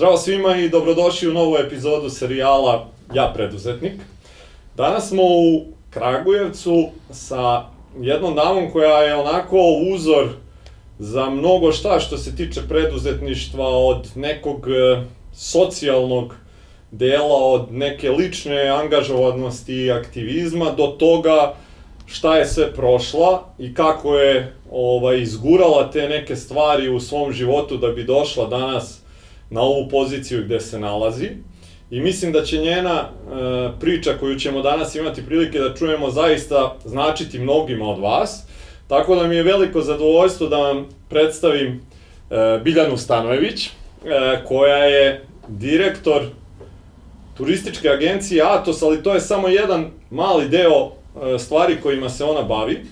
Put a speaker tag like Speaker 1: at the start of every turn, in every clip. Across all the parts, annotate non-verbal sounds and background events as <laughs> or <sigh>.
Speaker 1: Zdravo svima i dobrodošli u novu epizodu serijala Ja preduzetnik. Danas smo u Kragujevcu sa jednom damom koja je onako uzor za mnogo šta što se tiče preduzetništva od nekog e, socijalnog dela, od neke lične angažovanosti i aktivizma do toga šta je sve prošla i kako je ovaj, izgurala te neke stvari u svom životu da bi došla danas na ovu poziciju gde se nalazi. I mislim da će njena e, priča koju ćemo danas imati prilike da čujemo zaista značiti mnogima od vas. Tako da mi je veliko zadovoljstvo da vam predstavim e, Biljanu Stanojević, e, koja je direktor turističke agencije Atos, ali to je samo jedan mali deo e, stvari kojima se ona bavi. E,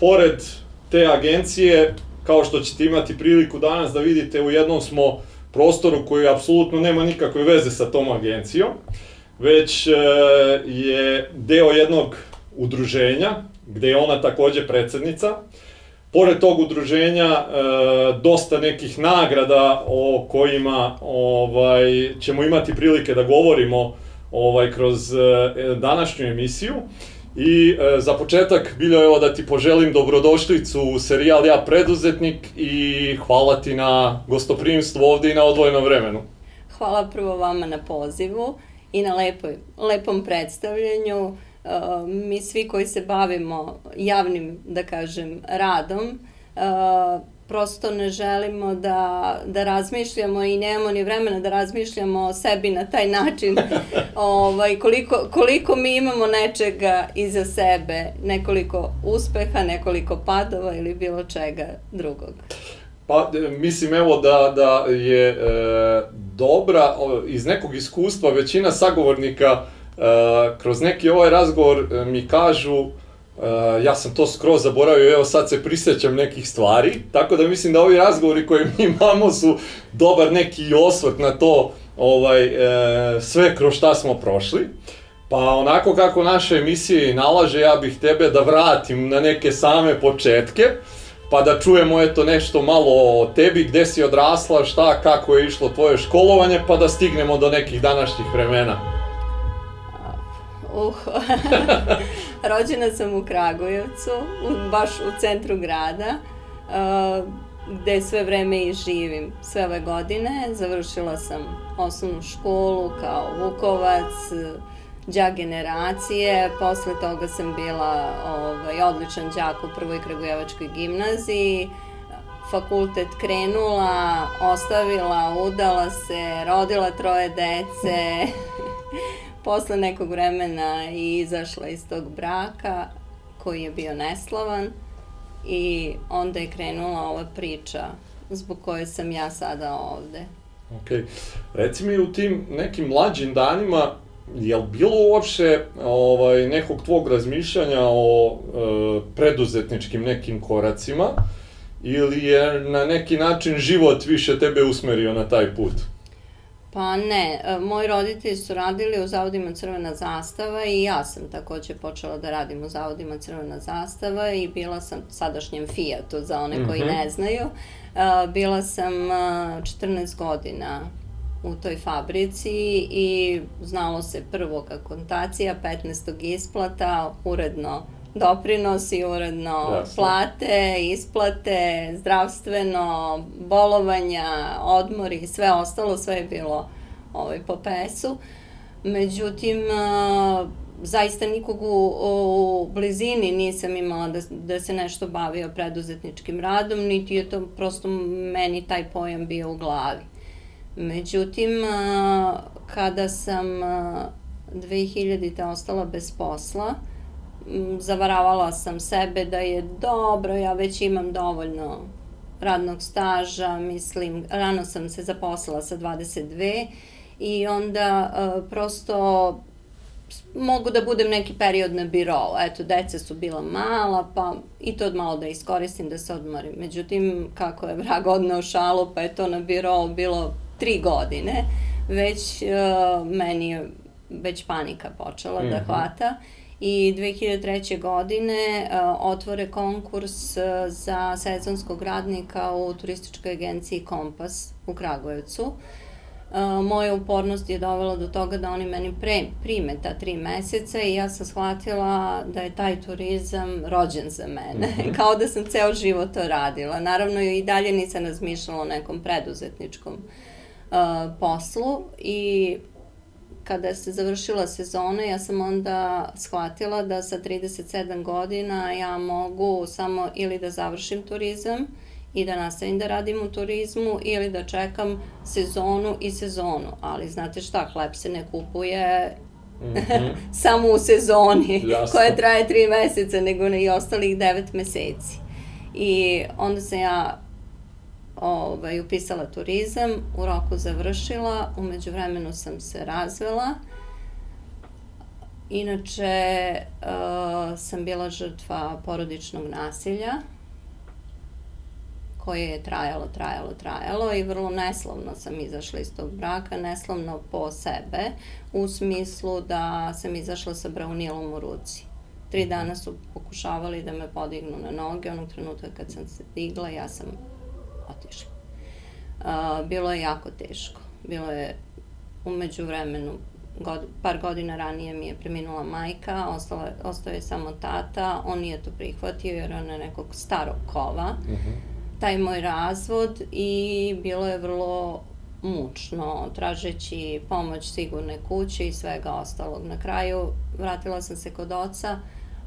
Speaker 1: pored te agencije, kao što ćete imati priliku danas da vidite, u jednom smo prostoru koji apsolutno nema nikakve veze sa tom agencijom, već e, je deo jednog udruženja, gde je ona takođe predsednica. Pored tog udruženja, e, dosta nekih nagrada o kojima ovaj, ćemo imati prilike da govorimo ovaj, kroz e, današnju emisiju. I e, za početak, Biljo, evo da ti poželim dobrodošlicu u serijal Ja preduzetnik i hvala ti na gostoprimstvu ovde i na odvojenom vremenu.
Speaker 2: Hvala prvo vama na pozivu i na lepoj, lepom predstavljanju. Uh, mi svi koji se bavimo javnim, da kažem, radom, uh, prosto ne želimo da, da razmišljamo i nemamo ni vremena da razmišljamo o sebi na taj način <laughs> ovaj, koliko, koliko mi imamo nečega iza sebe, nekoliko uspeha, nekoliko padova ili bilo čega drugog.
Speaker 1: Pa, e, mislim, evo da, da je e, dobra, iz nekog iskustva, većina sagovornika e, kroz neki ovaj razgovor e, mi kažu Uh, ja sam to skroz zaboravio, evo sad se prisećam nekih stvari, tako da mislim da ovi razgovori koje mi <laughs> imamo su dobar neki osvrt na to ovaj, e, sve kroz šta smo prošli. Pa onako kako naša emisija nalaže, ja bih tebe da vratim na neke same početke, pa da čujemo eto nešto malo o tebi, gde si odrasla, šta, kako je išlo tvoje školovanje, pa da stignemo do nekih današnjih vremena.
Speaker 2: Uh, <laughs> rođena sam u Kragujevcu, u, baš u centru grada, uh, gde sve vreme i živim. Sve ove godine. Završila sam osnovnu školu kao Vukovac, đa generacije, posle toga sam bila ovaj, odličan đak u prvoj Kragujevačkoj gimnaziji, fakultet krenula, ostavila, udala se, rodila troje dece, <laughs> posle nekog vremena i izašla iz tog braka koji je bio neslavan i onda je krenula ova priča zbog koje sam ja sada ovde.
Speaker 1: Ok. Reci mi u tim nekim mlađim danima, je li bilo uopšte ovaj, nekog tvog razmišljanja o e, preduzetničkim nekim koracima ili je na neki način život više tebe usmerio na taj put?
Speaker 2: Pa ne, e, moji roditelji su radili u zavodima Crvena zastava i ja sam takođe počela da radim u zavodima Crvena zastava i bila sam sadašnjem Fiatu za one koji mm -hmm. ne znaju. E, bila sam 14 e, godina u toj fabrici i znalo se prvo kontacija, 15. isplata, uredno doprinosi, uredno Jasne. plate, isplate, zdravstveno, bolovanja, odmori, sve ostalo, sve je bilo ovaj, po pesu. Međutim, zaista nikog u, u blizini nisam imala da, da se nešto bavio preduzetničkim radom, niti je to prosto meni taj pojam bio u glavi. Međutim, kada sam 2000. ostala bez posla, zavaravala sam sebe da je dobro, ja već imam dovoljno radnog staža, mislim, rano sam se zaposlala sa 22 i onda uh, prosto mogu da budem neki period na birou. Eto, deca su bila mala, pa i to malo da iskoristim, da se odmorim. Međutim, kako je vrag odneo šalu, pa je to na birou bilo tri godine, već uh, meni je već panika počela mm -hmm. da mhm. hvata i 2003. godine uh, otvore konkurs uh, za sezonskog radnika u turističkoj agenciji Kompas u Kragujevcu. Uh, moja upornost je dovela do toga da oni meni pre, prime ta tri meseca i ja sam shvatila da je taj turizam rođen za mene. Mm -hmm. <laughs> Kao da sam ceo život to radila. Naravno i dalje nisam razmišljala o nekom preduzetničkom uh, poslu i kada se završila sezona, ja sam onda shvatila da sa 37 godina ja mogu samo ili da završim turizam i da nastavim da radim u turizmu ili da čekam sezonu i sezonu. Ali znate šta, hleb se ne kupuje mm -hmm. <laughs> samo u sezoni Jasno. koja traje tri meseca, nego i ostalih devet meseci. I onda sam ja ovaj, upisala turizam, u roku završila, umeđu vremenu sam se razvela. Inače, uh, sam bila žrtva porodičnog nasilja, koje je trajalo, trajalo, trajalo i vrlo neslovno sam izašla iz tog braka, neslovno po sebe, u smislu da sam izašla sa braunilom u ruci. Tri dana su pokušavali da me podignu na noge, onog trenutka kad sam se digla, ja sam. Uh, bilo je jako teško. Bilo je umeđu vremenu, god, par godina ranije mi je preminula majka, ostala, ostao je samo tata, on nije to prihvatio jer on je nekog starog kova. Uh mhm. -huh. Taj moj razvod i bilo je vrlo mučno, tražeći pomoć sigurne kuće i svega ostalog. Na kraju vratila sam se kod oca,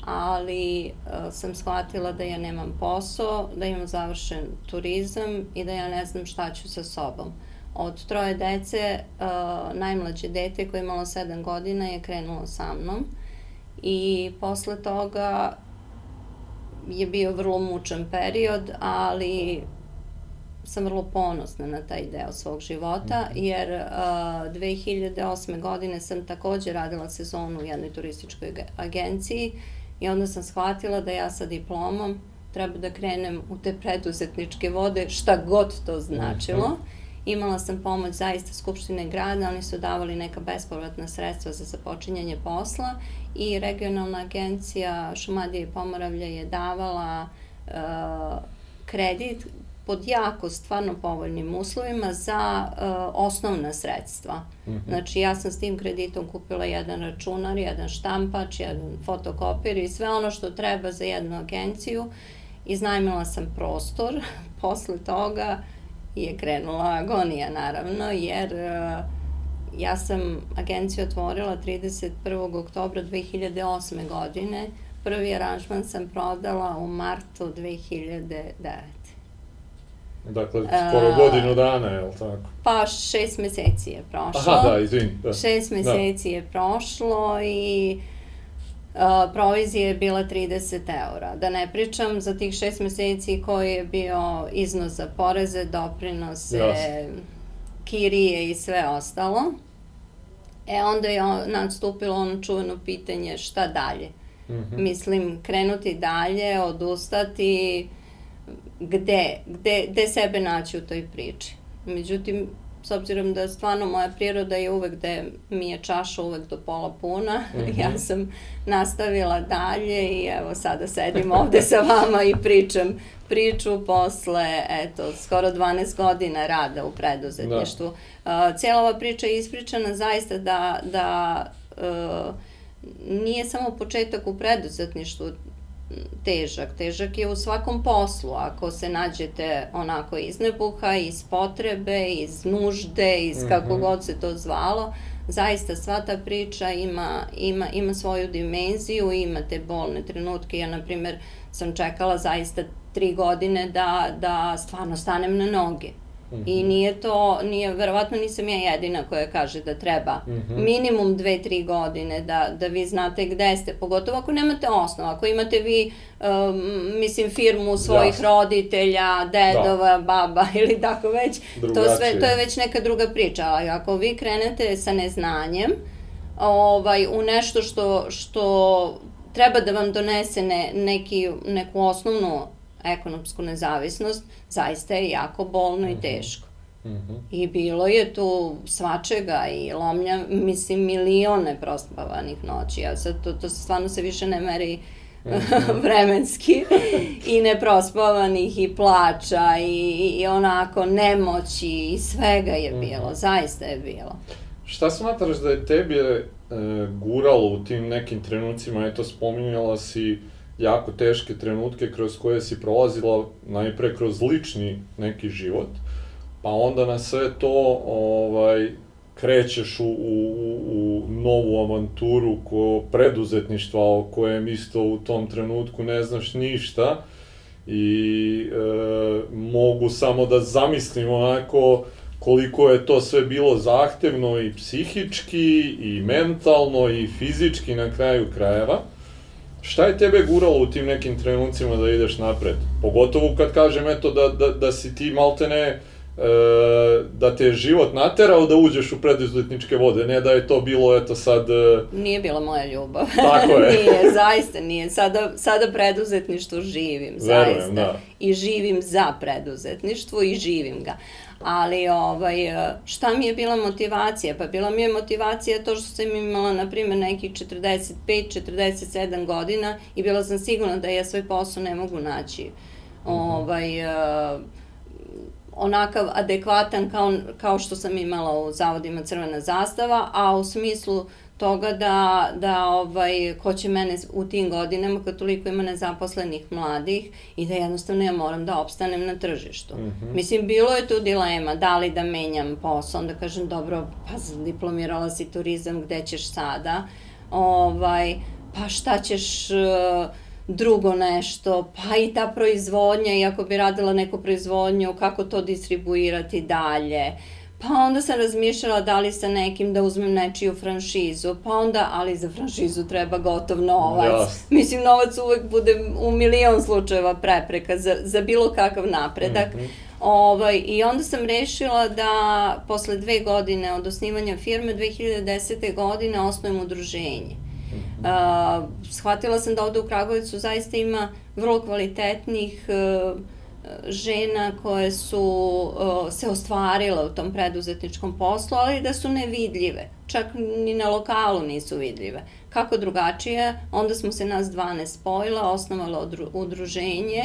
Speaker 2: ali uh, sam shvatila da ja nemam posao, da imam završen turizam i da ja ne znam šta ću sa sobom. Od troje dece, uh, najmlađe dete koje je imalo 7 godina je krenulo sa mnom i posle toga je bio vrlo mučan period, ali sam vrlo ponosna na taj deo svog života, mhm. jer uh, 2008. godine sam takođe radila sezonu u jednoj turističkoj agenciji I onda sam shvatila da ja sa diplomom treba da krenem u te preduzetničke vode, šta god to značilo. Mhm. Imala sam pomoć zaista Skupštine grada, oni su davali neka bespovratna sredstva za započinjanje posla i regionalna agencija Šumadije i Pomoravlja je davala uh, kredit pod jako stvarno povoljnim uslovima za uh, osnovna sredstva. Mm -hmm. Znači ja sam s tim kreditom kupila jedan računar, jedan štampač, jedan fotokopir i sve ono što treba za jednu agenciju. Iznajmila sam prostor, <laughs> posle toga je krenula agonija naravno, jer uh, ja sam agenciju otvorila 31. oktobra 2008. godine, prvi aranžman sam prodala u martu 2009.
Speaker 1: Dakle, skoro uh, godinu dana, je li tako?
Speaker 2: Pa šest meseci je prošlo.
Speaker 1: Aha, da, izvin. Da.
Speaker 2: Šest da. meseci da. je prošlo i uh, provizija je bila 30 eura. Da ne pričam za tih šest meseci koji je bio iznos za poreze, doprinose, Jasne. kirije i sve ostalo. E onda je nastupilo ono čuveno pitanje šta dalje. Mm -hmm. Mislim, krenuti dalje, odustati, gde, gde, gde sebe naći u toj priči. Međutim, s obzirom da stvarno moja priroda je uvek da mi je čaša uvek do pola puna, mm <laughs> -hmm. ja sam nastavila dalje i evo sada sedim ovde sa vama i pričam priču posle, eto, skoro 12 godina rada u preduzetništvu. Da. Uh, cijela ova priča je ispričana zaista da, da uh, nije samo početak u preduzetništvu, težak. Težak je u svakom poslu. Ako se nađete onako iz nebuha, iz potrebe, iz nužde, iz mm -hmm. kako god se to zvalo, zaista sva ta priča ima, ima, ima svoju dimenziju, ima te bolne trenutke. Ja, na primer, sam čekala zaista tri godine da, da stvarno stanem na noge. Mm -hmm. I nije to, nije, verovatno nisam ja jedina koja kaže da treba mm -hmm. minimum dve, tri godine da, da vi znate gde ste, pogotovo ako nemate osnov, ako imate vi, um, mislim, firmu svojih Jasne. roditelja, dedova, da. baba <laughs> ili tako već, to, sve, to je već neka druga priča, ali ako vi krenete sa neznanjem, ovaj, u nešto što, što treba da vam donese ne, neki, neku osnovnu ekonomsku nezavisnost, zaista je jako bolno mm -hmm. i mhm. teško. Mm -hmm. I bilo je tu svačega i lomlja, mislim, milione prospavanih noći. A sad to, to stvarno se više ne meri Mhm. <laughs> vremenski i neprospavanih i plača i, i onako nemoći i svega je mhm. bilo, zaista je bilo.
Speaker 1: Šta smatraš da je tebi e, guralo u tim nekim trenucima, eto spominjala si jako teške trenutke kroz koje si prolazila najpre kroz lični neki život, pa onda na sve to ovaj, krećeš u, u, u novu avanturu ko preduzetništva o kojem isto u tom trenutku ne znaš ništa i e, mogu samo da zamislim onako koliko je to sve bilo zahtevno i psihički i mentalno i fizički na kraju krajeva. Šta je tebe guralo u tim nekim trenucima da ideš napred? Pogotovo kad kažem eto da, da, da si ti maltene ne e, da te je život naterao da uđeš u preduzetničke vode, ne da je to bilo, eto sad... E...
Speaker 2: Nije bila moja ljubav. <laughs>
Speaker 1: Tako je. <laughs>
Speaker 2: nije, zaista nije. Sada, sada preduzetništvo živim, zaista. Verujem, da. I živim za preduzetništvo i živim ga. Ali ovaj, e, šta mi je bila motivacija? Pa bila mi je motivacija to što sam imala, na primjer, nekih 45-47 godina i bila sam sigurna da ja svoj posao ne mogu naći. -hmm. Ovaj, uh, onakav adekvatan kao, kao što sam imala u zavodima Crvena zastava, a u smislu toga da, da ovaj, ko će mene u tim godinama kad toliko ima nezaposlenih mladih i da jednostavno ja moram da opstanem na tržištu. Mm -hmm. Mislim, bilo je tu dilema da li da menjam posao, onda kažem dobro, pa diplomirala si turizam, gde ćeš sada? Ovaj, pa šta ćeš... Uh, drugo nešto, pa i ta proizvodnja, iako bi radila neku proizvodnju, kako to distribuirati dalje. Pa onda sam razmišljala da li sa nekim da uzmem nečiju franšizu, pa onda, ali za franšizu treba gotov novac. Yes. Mislim, novac uvek bude u milion slučajeva prepreka za, za bilo kakav napredak. Mm -hmm. Ovaj, I onda sam rešila da posle dve godine od osnivanja firme, 2010. godine osnujem udruženje. Uh, shvatila sam da ovde u Kragovicu zaista ima vrlo kvalitetnih uh, žena koje su se ostvarile u tom preduzetničkom poslu, ali da su nevidljive. Čak ni na lokalu nisu vidljive. Kako drugačije, onda smo se nas 12 spojila, osnovalo udruženje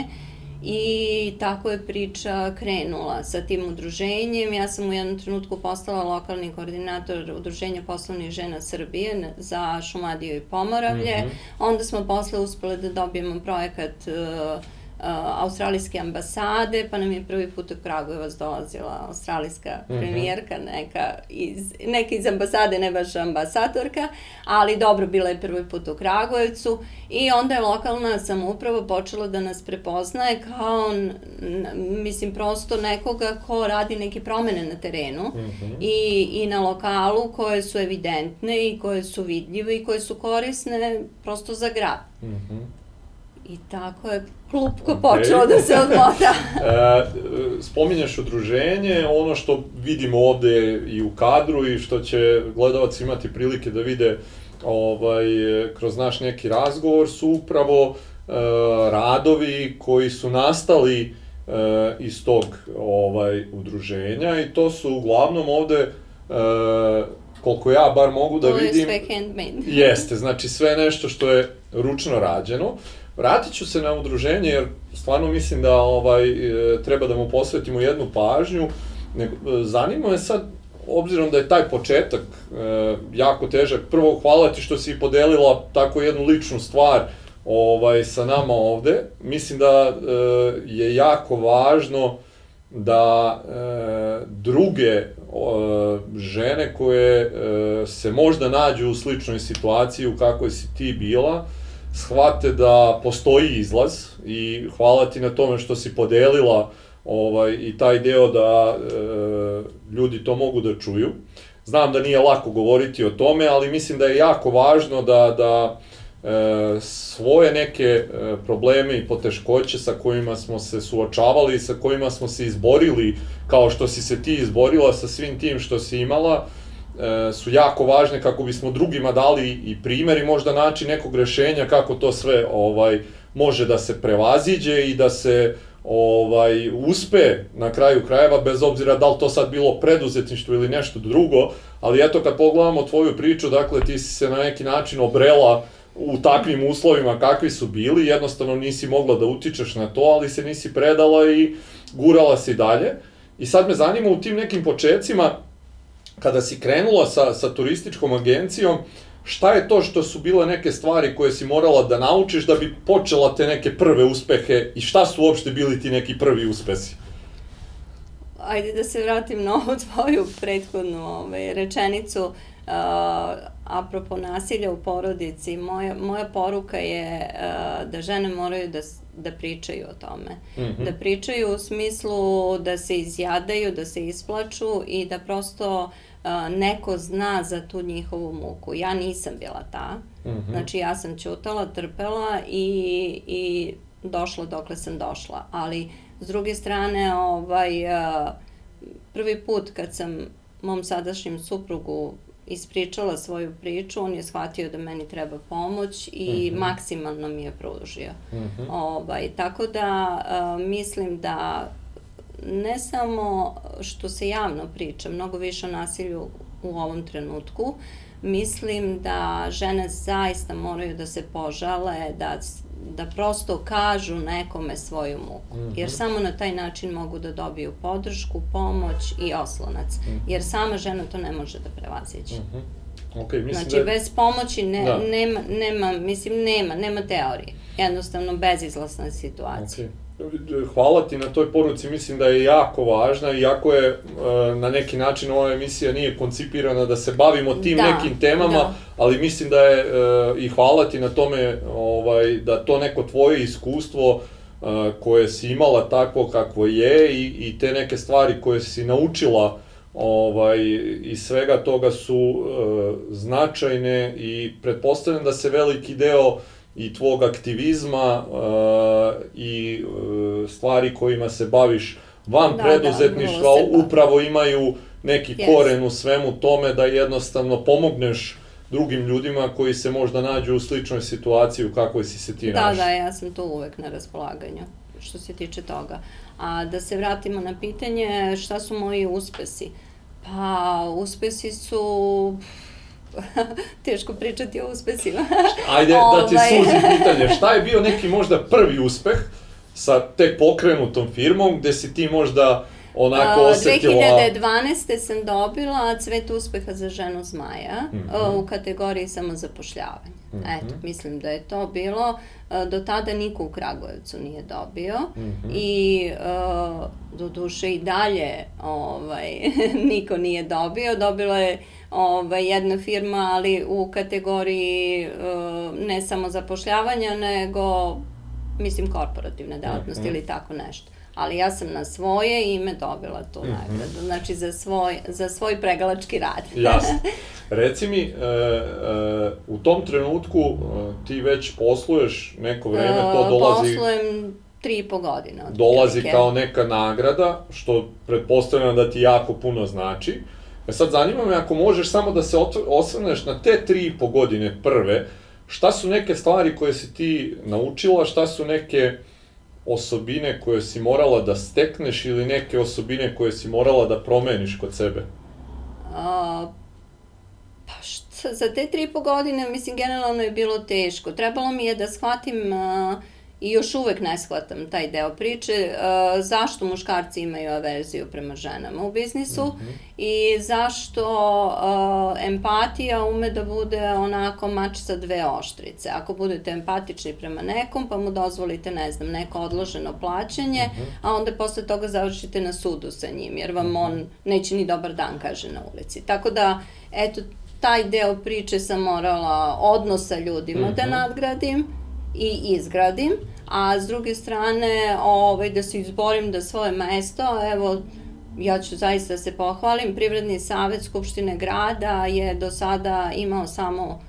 Speaker 2: I tako je priča krenula sa tim udruženjem. Ja sam u jednom trenutku postala lokalni koordinator Udruženja poslovnih žena Srbije za Šumadiju i Pomoravlje. Mm -hmm. Onda smo posle uspeli da dobijemo projekat uh, australijske ambasade, pa nam je prvi put u Kragujevac dolazila australijska -hmm. premijerka, neka iz, neka iz ambasade, ne baš ambasadorka, ali dobro, bila je prvi put u Kragujevcu i onda je lokalna samouprava počela da nas prepoznaje kao, mislim, prosto nekoga ko radi neke promene na terenu mm -hmm. i, i na lokalu koje su evidentne i koje su vidljive i koje su korisne prosto za grad. Mm -hmm. I tako je klupko okay. počelo da se odmota. <laughs>
Speaker 1: e, spominješ udruženje, ono što vidimo ovde i u kadru i što će gledalac imati prilike da vide ovaj, kroz naš neki razgovor su upravo e, radovi koji su nastali e, iz tog ovaj udruženja i to su uglavnom ovde e, koliko ja bar mogu da vidim...
Speaker 2: To je sve handmade.
Speaker 1: jeste, znači sve nešto što je ručno rađeno. Vratit ću se na udruženje jer stvarno mislim da ovaj e, treba da mu posvetimo jednu pažnju. E, zanima me sad, obzirom da je taj početak e, jako težak, prvo hvala ti što si podelila tako jednu ličnu stvar ovaj sa nama ovde. Mislim da je jako važno da druge žene koje se možda nađu u sličnoj situaciji u kakvoj si ti bila, shvate da postoji izlaz i hvala ti na tome što si podelila ovaj, i taj deo da e, ljudi to mogu da čuju. Znam da nije lako govoriti o tome, ali mislim da je jako važno da, da e, svoje neke e, probleme i poteškoće sa kojima smo se suočavali, sa kojima smo se izborili, kao što si se ti izborila sa svim tim što si imala, e, su jako važne kako bismo drugima dali i primer i možda naći nekog rešenja kako to sve ovaj može da se prevaziđe i da se ovaj uspe na kraju krajeva bez obzira da li to sad bilo preduzetništvo ili nešto drugo, ali eto kad pogledamo tvoju priču, dakle ti si se na neki način obrela u takvim uslovima kakvi su bili, jednostavno nisi mogla da utičeš na to, ali se nisi predala i gurala si dalje. I sad me zanima u tim nekim početcima, kada si krenula sa, sa turističkom agencijom, šta je to što su bile neke stvari koje si morala da naučiš da bi počela te neke prve uspehe i šta su uopšte bili ti neki prvi uspesi?
Speaker 2: Ajde da se vratim na ovu tvoju prethodnu ovaj, rečenicu. Uh, apropo nasilja u porodici, moja, moja poruka je uh, da žene moraju da, da pričaju o tome. Mm -hmm. Da pričaju u smislu da se izjadaju, da se isplaču i da prosto uh, neko zna za tu njihovu muku. Ja nisam bila ta. Mm -hmm. Znači ja sam ćutala, trpela i, i došla dokle sam došla. Ali s druge strane, ovaj, prvi put kad sam mom sadašnjem suprugu ispričala svoju priču, on je shvatio da meni treba pomoć i mm -hmm. maksimalno mi je pružio. Mm -hmm. ovaj, tako da uh, mislim da ne samo što se javno priča, mnogo više o nasilju u ovom trenutku, mislim da žene zaista moraju da se požale, da, da prosto kažu nekome svoju muku. Mm -hmm. Jer samo na taj način mogu da dobiju podršku, pomoć i oslonac. Mm -hmm. Jer sama žena to ne može da prevaziđe. Mm -hmm.
Speaker 1: Okay, mislim
Speaker 2: znači, da je... bez pomoći ne, da. nema, nema, mislim, nema, nema teorije. Jednostavno, bezizlasna situacija. Okay
Speaker 1: hvala ti na toj poruci, mislim da je jako važna, iako je e, na neki način ova emisija nije koncipirana da se bavimo tim da, nekim temama, da. ali mislim da je e, i hvala ti na tome ovaj, da to neko tvoje iskustvo e, koje si imala takvo kakvo je i, i te neke stvari koje si naučila ovaj, i svega toga su značajne i pretpostavljam da se veliki deo i tvog aktivizma uh, i uh, stvari kojima se baviš van da, preduzetništva da, upravo imaju neki yes. koren u svemu tome da jednostavno pomogneš drugim ljudima koji se možda nađu u sličnoj situaciji u kakvoj si se ti
Speaker 2: da, našla. Da, da, ja sam tu uvek na raspolaganju što se tiče toga. A da se vratimo na pitanje šta su moji uspesi. Pa, uspesi su <laughs> teško pričati o uspesima. <laughs>
Speaker 1: Ajde da ti ovaj. suzi pitanje, šta je bio neki možda prvi uspeh sa tek pokrenutom firmom gde si ti možda onako osetila...
Speaker 2: 2012. sam dobila cvet uspeha za ženu zmaja mm -hmm. u kategoriji samozapošljavanja. Mm -hmm. Eto, mislim da je to bilo. Do tada niko u Kragujevcu nije dobio mm -hmm. i do duše i dalje ovaj, <laughs> niko nije dobio. Dobila je ovaj, jedna firma, ali u kategoriji ne samo zapošljavanja, nego mislim korporativne delatnosti mm -hmm. ili tako nešto ali ja sam na svoje ime dobila tu mm -hmm. nagradu, znači za svoj, za svoj pregalački rad. <laughs>
Speaker 1: Jasno. Reci mi, e, e, u tom trenutku e, ti već posluješ neko vreme, to dolazi...
Speaker 2: Poslujem tri i po godine.
Speaker 1: Od dolazi prilike. kao neka nagrada, što pretpostavljam da ti jako puno znači. E sad zanima me ako možeš samo da se osvrneš na te tri i po godine prve, šta su neke stvari koje si ti naučila, šta su neke osobine koje si morala da stekneš ili neke osobine koje si morala da promeniš kod sebe?
Speaker 2: A, pa šta, za te tri i po godine, mislim, generalno je bilo teško. Trebalo mi je da shvatim a, i još uvek ne shvatam taj deo priče, uh, zašto muškarci imaju averziju prema ženama u biznisu mm -hmm. i zašto uh, empatija ume da bude onako mač sa dve oštrice. Ako budete empatični prema nekom, pa mu dozvolite, ne znam, neko odloženo plaćanje, mm -hmm. a onda posle toga završite na sudu sa njim, jer vam mm -hmm. on neće ni dobar dan, kaže na ulici. Tako da, eto, taj deo priče sam morala odnosa ljudima mm -hmm. da mhm. nadgradim, i izgradim, a s druge strane ovaj, da se izborim da svoje mesto, evo, ja ću zaista se pohvalim, Privredni savet Skupštine grada je do sada imao samo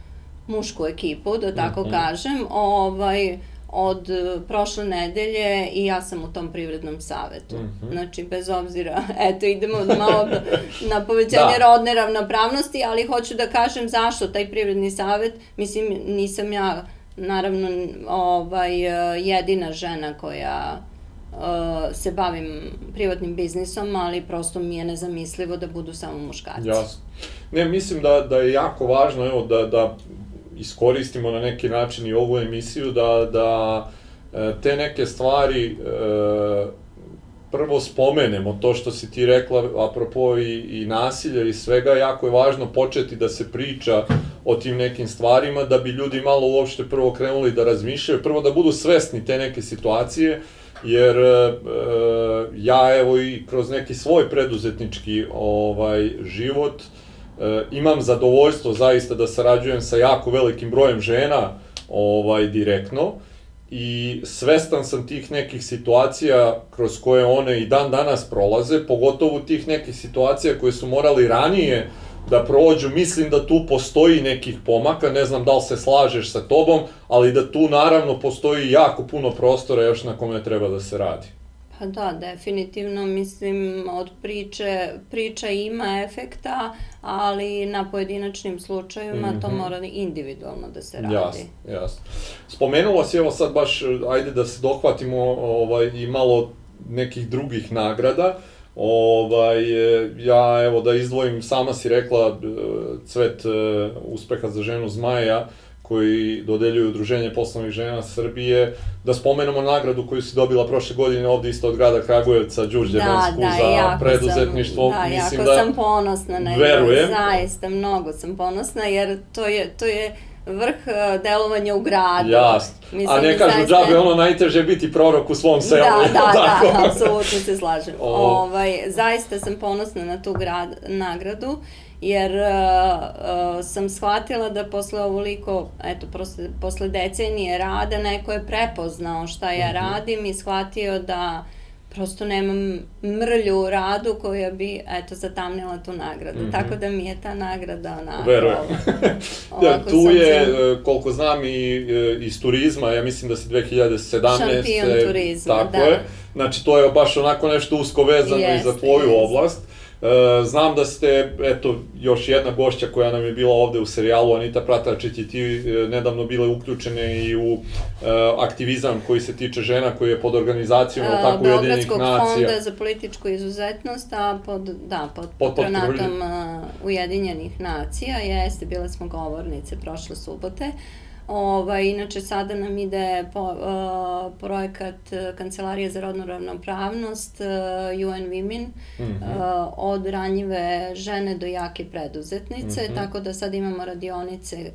Speaker 2: mušku ekipu, da tako mm -hmm. kažem, ovaj, od prošle nedelje i ja sam u tom privrednom savetu. Mm -hmm. Znači, bez obzira, <laughs> eto, idemo malo <laughs> na povećanje da. rodne ravnopravnosti, ali hoću da kažem zašto taj privredni savet, mislim, nisam ja naravno ovaj, jedina žena koja uh, se bavim privatnim biznisom, ali prosto mi je nezamislivo da budu samo muškarci.
Speaker 1: Jasno. Ne, mislim da, da je jako važno, evo, da, da iskoristimo na neki način i ovu emisiju da, da e, te neke stvari e, prvo spomenemo to što si ti rekla apropo i, i nasilja i svega, jako je važno početi da se priča o tim nekim stvarima, da bi ljudi malo uopšte prvo krenuli da razmišljaju, prvo da budu svesni te neke situacije, jer e, ja evo i kroz neki svoj preduzetnički ovaj život e, imam zadovoljstvo zaista da sarađujem sa jako velikim brojem žena ovaj direktno. I svestan sam tih nekih situacija kroz koje one i dan danas prolaze, pogotovo tih nekih situacija koje su morali ranije da prođu, mislim da tu postoji nekih pomaka, ne znam da li se slažeš sa tobom, ali da tu naravno postoji jako puno prostora još na kome treba da se radi.
Speaker 2: Pa da, definitivno, mislim, od priče, priča ima efekta, ali na pojedinačnim slučajevima mm -hmm. to mhm. mora individualno da se radi.
Speaker 1: Jasno, jasno. Spomenula si, evo sad baš, ajde da se dohvatimo ovaj, i malo nekih drugih nagrada. Ovaj, ja, evo, da izdvojim, sama si rekla, e, cvet e, uspeha za ženu Zmaja, koji dodeljuju Udruženje poslovnih žena Srbije, da spomenemo nagradu koju si dobila prošle godine ovde isto od grada Kragujevca, Đurđe da, Bensku,
Speaker 2: da,
Speaker 1: za preduzetništvo.
Speaker 2: Sam, da, Mislim jako da, sam ponosna na
Speaker 1: verujem.
Speaker 2: Zaista, mnogo sam ponosna, jer to je, to je vrh e, delovanja u gradu.
Speaker 1: Jasno. Mislim, A ne kažu zaista... džabe ono najteže biti prorok u svom selu.
Speaker 2: Da, <laughs> da, da, apsolutno se slažem. O... Ovaj, zaista sam ponosna na tu grad, nagradu jer uh, uh, sam shvatila da posle ovoliko, eto, posle, posle decenije rada, neko je prepoznao šta ja mm -hmm. radim i shvatio da prosto nemam mrlju u radu koja bi, eto, zatamnila tu nagradu. Mm -hmm. Tako da mi je ta nagrada onako...
Speaker 1: Verujem. <laughs> ja, tu je, se... koliko znam, i iz turizma, ja mislim da si 2017.
Speaker 2: Šampion turizma,
Speaker 1: tako da. je. Znači, to je baš onako nešto usko vezano jest, i za tvoju jest. oblast. E, znam da ste, eto, još jedna gošća koja nam je bila ovde u serijalu, Anita Pratačić i ti e, nedavno bile uključene i u e, aktivizam koji se tiče žena, koji je pod organizacijom, uh, tako, Ujedinjenih nacija.
Speaker 2: fonda za političku izuzetnost, a pod, da, pod, pod patronatom pod... Ujedinjenih nacija, jeste, bile smo govornice prošle subote. Uh, Ovaj, inače, sada nam ide po, uh, projekat uh, Kancelarije za rodnu ravnopravnost uh, UN Women mm -hmm. uh, od ranjive žene do jake preduzetnice, mm -hmm. tako da sad imamo radionice,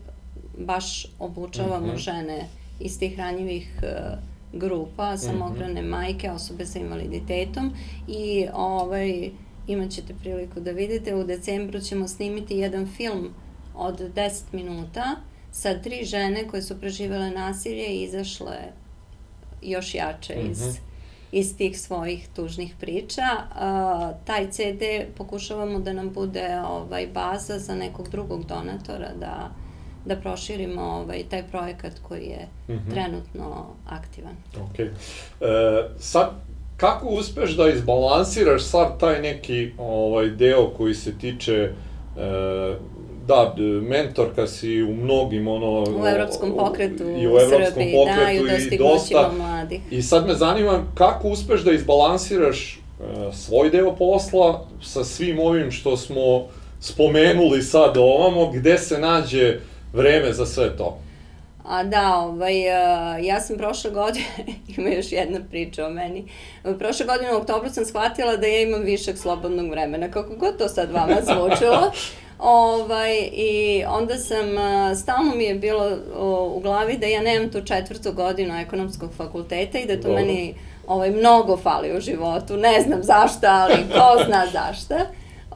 Speaker 2: baš obučavamo mm -hmm. žene iz tih ranjivih uh, grupa, samohrane mm -hmm. majke, osobe sa invaliditetom i ovaj, imat ćete priliku da vidite, u decembru ćemo snimiti jedan film od 10 minuta sa tri žene koje su preživele nasilje i izašle još jače mm -hmm. iz, mhm. iz tih svojih tužnih priča. Uh, taj CD pokušavamo da nam bude ovaj, baza za nekog drugog donatora da da proširimo ovaj, taj projekat koji je mm -hmm. trenutno aktivan.
Speaker 1: Ok. E, sad, kako uspeš da izbalansiraš sad taj neki ovaj, deo koji se tiče e, da, mentorka si u mnogim ono...
Speaker 2: U evropskom pokretu i u evropskom Srbiji, pokretu da, i u dostignućima mladih.
Speaker 1: I sad me zanima kako uspeš da izbalansiraš uh, svoj deo posla sa svim ovim što smo spomenuli sad ovamo, gde se nađe vreme za sve to?
Speaker 2: A da, ovaj, uh, ja sam prošle godine, <laughs> ima još jedna priča o meni, prošle godine u oktobru sam shvatila da ja imam višak slobodnog vremena, kako god to sad vama <laughs> zvučilo. Ovaj, I onda sam, stalno mi je bilo u glavi da ja nemam tu četvrtu godinu ekonomskog fakulteta i da to Dobro. meni ovaj, mnogo fali u životu. Ne znam zašto, ali ko zna <laughs> zašto.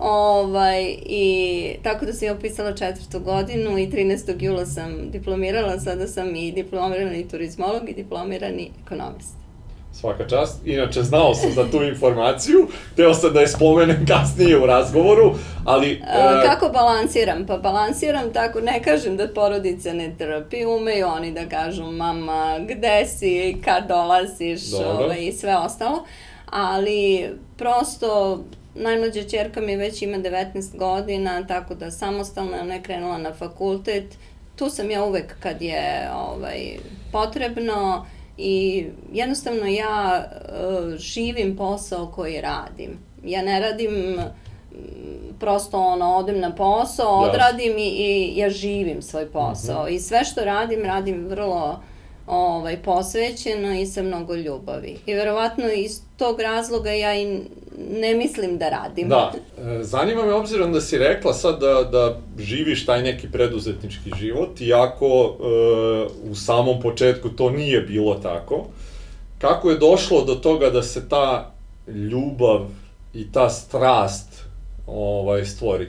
Speaker 2: Ovaj, I tako da sam ja upisala četvrtu godinu i 13. jula sam diplomirala, sada sam i diplomirani turizmolog i diplomirani ekonomist.
Speaker 1: Svaka čast. Inače, znao sam za tu informaciju, teo sam da je spomenem kasnije u razgovoru, ali...
Speaker 2: E... Kako balansiram? Pa balansiram tako, ne kažem da porodice ne trpi, umeju oni da kažu mama, gde si, kad dolaziš? Ovaj, i sve ostalo, ali prosto najmlađa čerka mi već ima 19 godina, tako da samostalno je ona krenula na fakultet, tu sam ja uvek kad je ovaj, potrebno, I jednostavno ja uh, živim posao koji radim. Ja ne radim prosto ono, odem na posao, odradim i, i ja živim svoj posao. Mm -hmm. I sve što radim, radim vrlo ovaj, posvećeno i sa mnogo ljubavi. I verovatno iz tog razloga ja i ne mislim da radim.
Speaker 1: Da, e, zanima me obzirom da si rekla sad da, da živiš taj neki preduzetnički život, iako e, u samom početku to nije bilo tako, kako je došlo do toga da se ta ljubav i ta strast ovaj, stvori?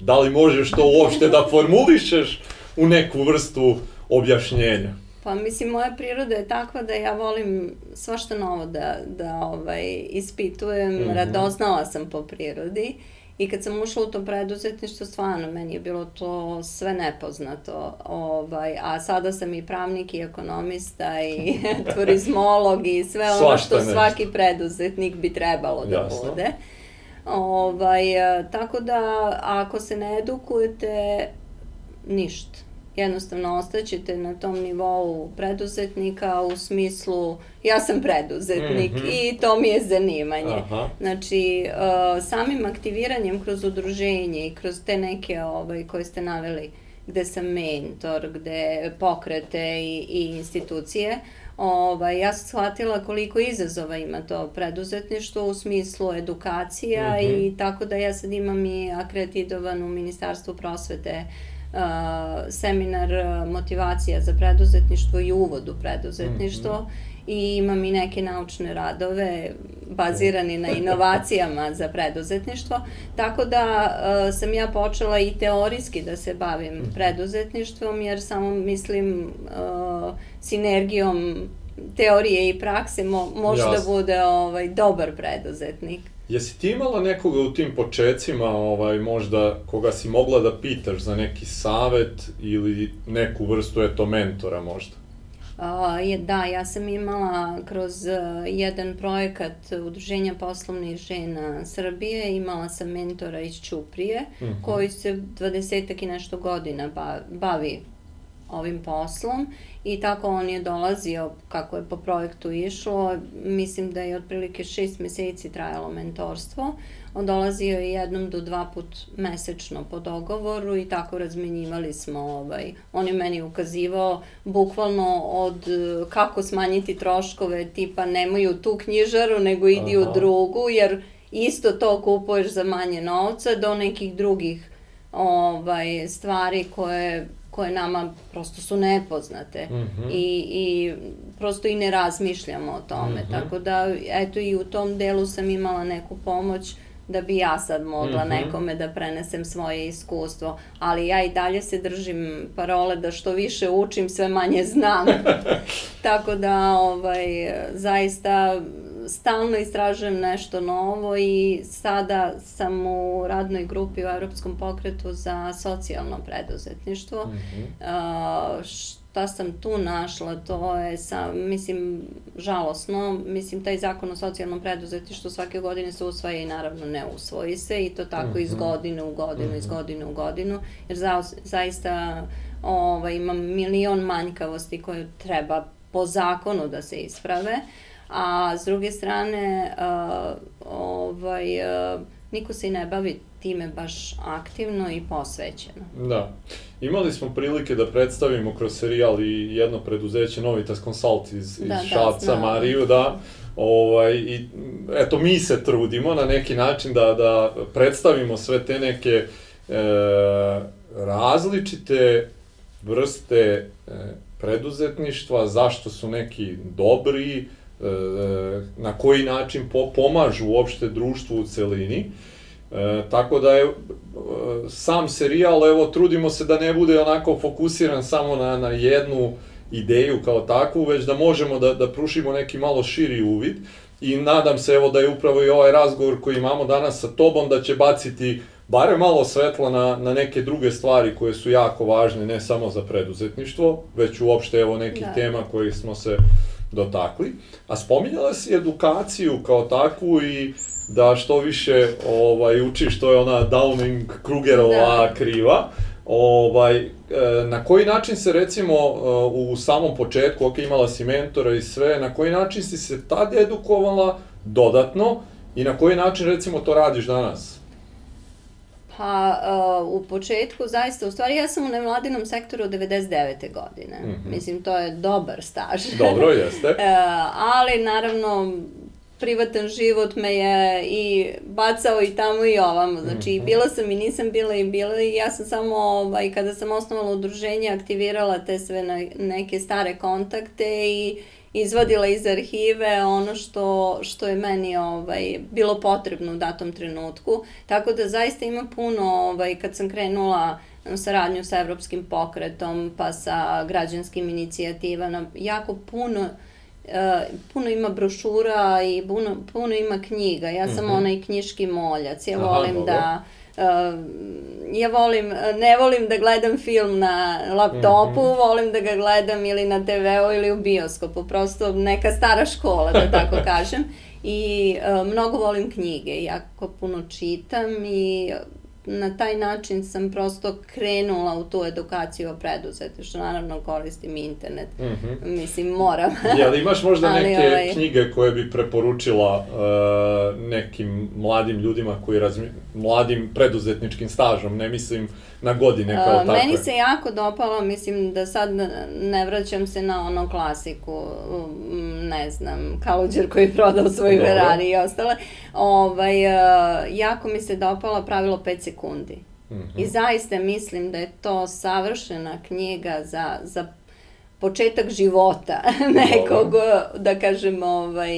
Speaker 1: Da li možeš to uopšte da formulišeš u neku vrstu objašnjenja?
Speaker 2: Pa mislim, moja priroda je takva da ja volim svašta novo da, da ovaj, ispitujem, mm -hmm. radoznala sam po prirodi i kad sam ušla u to preduzetništvo, stvarno meni je bilo to sve nepoznato, ovaj, a sada sam i pravnik i ekonomista i <laughs> turizmolog i sve ono što nešto. svaki preduzetnik bi trebalo da Jasno. bude. Ovaj, tako da, ako se ne edukujete, ništa jednostavno ostaćete na tom nivou preduzetnika u smislu ja sam preduzetnik mm -hmm. i to mi je zanimanje. Aha. Znači, uh, samim aktiviranjem kroz udruženje i kroz te neke ovaj, koje ste naveli, gde sam mentor, gde pokrete i, i institucije, ovaj, ja sam shvatila koliko izazova ima to preduzetništvo u smislu edukacija mm -hmm. i tako da ja sad imam i akreditovan u Ministarstvu prosvete seminar motivacija za preduzetništvo i uvod u preduzetništvo mm -hmm. i imam i neke naučne radove bazirani na inovacijama za preduzetništvo, tako da uh, sam ja počela i teorijski da se bavim mm. preduzetništvom, jer samo mislim uh, sinergijom teorije i prakse mo može Jasne. da bude ovaj, dobar preduzetnik.
Speaker 1: Jesi ti imala nekoga u tim počecima, ovaj, možda, koga si mogla da pitaš za neki savet ili neku vrstu, eto, mentora možda?
Speaker 2: Uh, je, da, ja sam imala kroz uh, jedan projekat Udruženja poslovnih žena Srbije, imala sam mentora iz Ćuprije, uh mhm. -huh. koji se 20 i nešto godina bavi ovim poslom i tako on je dolazio kako je po projektu išlo, mislim da je otprilike šest meseci trajalo mentorstvo, on dolazio je jednom do dva put mesečno po dogovoru i tako razmenjivali smo, ovaj, on je meni ukazivao bukvalno od kako smanjiti troškove, tipa nemaju tu knjižaru nego idi Aha. u drugu, jer isto to kupuješ za manje novca do nekih drugih ovaj, stvari koje koje nama prosto su nepoznate mm -hmm. I, i prosto i ne razmišljamo o tome. Mm -hmm. Tako da, eto i u tom delu sam imala neku pomoć da bi ja sad mogla mm -hmm. nekome da prenesem svoje iskustvo, ali ja i dalje se držim parole da što više učim, sve manje znam. <laughs> Tako da, ovaj, zaista stalno istražujem nešto novo i sada sam u radnoj grupi u Europskom pokretu za socijalno preduzetništvo. Mm -hmm. uh, šta sam tu našla, to je, sa, mislim, žalosno. Mislim, taj zakon o socijalnom preduzetništvu svake godine se usvaja i naravno ne usvoji se i to tako mm -hmm. iz mhm. godine u godinu, mm -hmm. iz mhm. godine u godinu, jer za, zaista ovaj, imam milion manjkavosti koje treba po zakonu da se isprave. Uh, a s druge strane uh, ovaj, uh, niko se i ne bavi time baš aktivno i posvećeno.
Speaker 1: Da. Imali smo prilike da predstavimo kroz serijal i jedno preduzeće Novitas Consult iz, iz da, da Šapca, da, Mariju, da. Ovaj, I eto, mi se trudimo na neki način da, da predstavimo sve te neke e, različite vrste e, preduzetništva, zašto su neki dobri, E, na koji način po, pomažu uopšte društvu u celini. E, tako da je e, sam serijal, evo, trudimo se da ne bude onako fokusiran samo na, na jednu ideju kao takvu, već da možemo da, da prušimo neki malo širi uvid i nadam se evo da je upravo i ovaj razgovor koji imamo danas sa tobom da će baciti bare malo svetla na, na neke druge stvari koje su jako važne, ne samo za preduzetništvo, već uopšte evo nekih da. tema koje smo se dotakli. A spominjala si edukaciju kao takvu i da što više ovaj, učiš, to je ona Downing-Krugerova da. kriva. Ovaj, e, na koji način se recimo e, u samom početku, ok, imala si mentora i sve, na koji način si se tad edukovala dodatno i na koji način recimo to radiš danas?
Speaker 2: Pa, uh, u početku, zaista, u stvari ja sam u nevladinom sektoru od 99. godine. Mm -hmm. Mislim, to je dobar staž. <laughs>
Speaker 1: Dobro, jeste. <laughs> uh,
Speaker 2: ali, naravno, privatan život me je i bacao i tamo i ovamo. Znači, mm -hmm. bila sam i nisam bila i bila i ja sam samo, ovaj, kada sam osnovala udruženje, aktivirala te sve na, neke stare kontakte i izvadila iz arhive ono što, što je meni ovaj, bilo potrebno u datom trenutku. Tako da zaista ima puno, ovaj, kad sam krenula saradnju sa Evropskim pokretom, pa sa građanskim inicijativama, jako puno Uh, puno ima brošura i puno, puno ima knjiga. Ja sam mm -hmm. onaj knjiški moljac. Ja Aha, volim dobro. da ja volim, ne volim da gledam film na laptopu, mm -hmm. volim da ga gledam ili na TV-u ili u bioskopu, prosto neka stara škola, da tako <laughs> kažem. I uh, mnogo volim knjige, jako puno čitam i na taj način sam prosto krenula u tu edukaciju o preduzete, što naravno koristim internet. Mm -hmm. Mislim, moram. <laughs>
Speaker 1: Jel imaš možda neke ovaj... knjige koje bi preporučila uh, nekim mladim ljudima koji razmi... mladim preduzetničkim stažom, ne mislim na godine kao uh,
Speaker 2: takve? Meni se jako dopalo, mislim da sad ne vraćam se na ono klasiku, ne znam, Kaluđer koji je prodao svoj Dobro. Ferrari i ostale. Ovaj, jako mi se dopala pravilo 5 sekundi. Mm -hmm. I zaista mislim da je to savršena knjiga za, za početak života <laughs> nekog, da kažem, ovaj,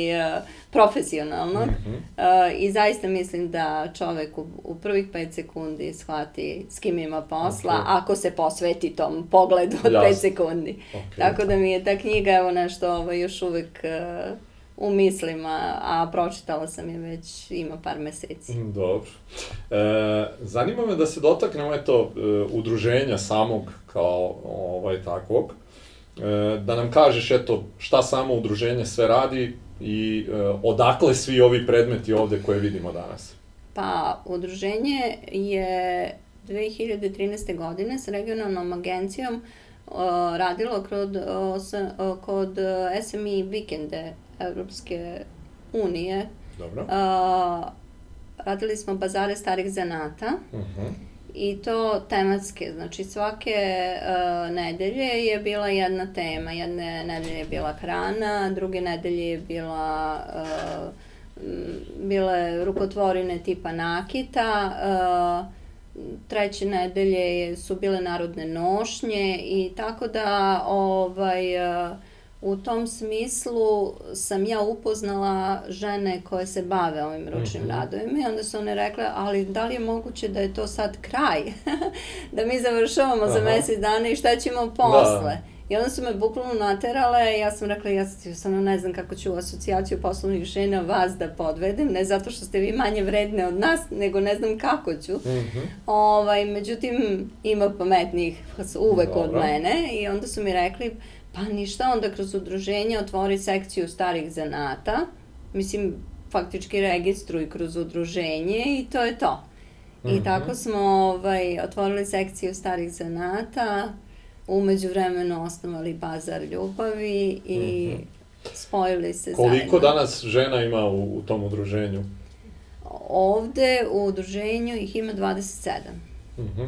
Speaker 2: profesionalnog. Mm -hmm. I zaista mislim da čovek u, u prvih 5 sekundi shvati s kim ima posla, okay. ako se posveti tom pogledu od 5 sekundi. Okay. Tako da mi je ta knjiga evo nešto ovaj, još uvek uh, u mislima, a pročitala sam je već ima par meseci.
Speaker 1: Mm, dobro. E, zanima me da se dotaknemo eto, udruženja samog kao ovaj takvog. E, da nam kažeš eto šta samo udruženje sve radi i e, odakle svi ovi predmeti ovde koje vidimo danas?
Speaker 2: Pa, udruženje je 2013. godine s regionalnom agencijom o, radilo kod, kod SME vikende Evropske unije.
Speaker 1: Dobro.
Speaker 2: Radili smo bazare starih zanata. Uh mhm. -huh i to tematske, znači svake uh, nedelje je bila jedna tema, jedne nedelje je bila hrana, druge nedelje je bila uh, bile rukotvorine tipa nakita, uh, treće nedelje su bile narodne nošnje i tako da ovaj uh, U tom smislu sam ja upoznala žene koje se bave ovim ručnim mm -hmm. radovima i onda su one rekle, ali da li je moguće da je to sad kraj? <laughs> da mi završavamo Aha. za mesec dana i šta ćemo posle? Da. I onda su me bukvalno naterale, ja sam rekla, ja stvarno ne znam kako ću u asocijaciju poslovnih žena vas da podvedem, ne zato što ste vi manje vredne od nas, nego ne znam kako ću. Mm -hmm. ovaj, međutim, ima pametnijih uvek Dobro. od mene i onda su mi rekli, Pa ništa, onda kroz udruženje otvori sekciju starih zanata, mislim, faktički registruj kroz udruženje i to je to. I mm -hmm. tako smo ovaj, otvorili sekciju starih zanata, umeđu vremenu osnovali bazar ljubavi i mm -hmm. spojili se
Speaker 1: Koliko zajedno. Koliko danas žena ima u, u tom udruženju?
Speaker 2: Ovde u udruženju ih ima 27. Mm -hmm.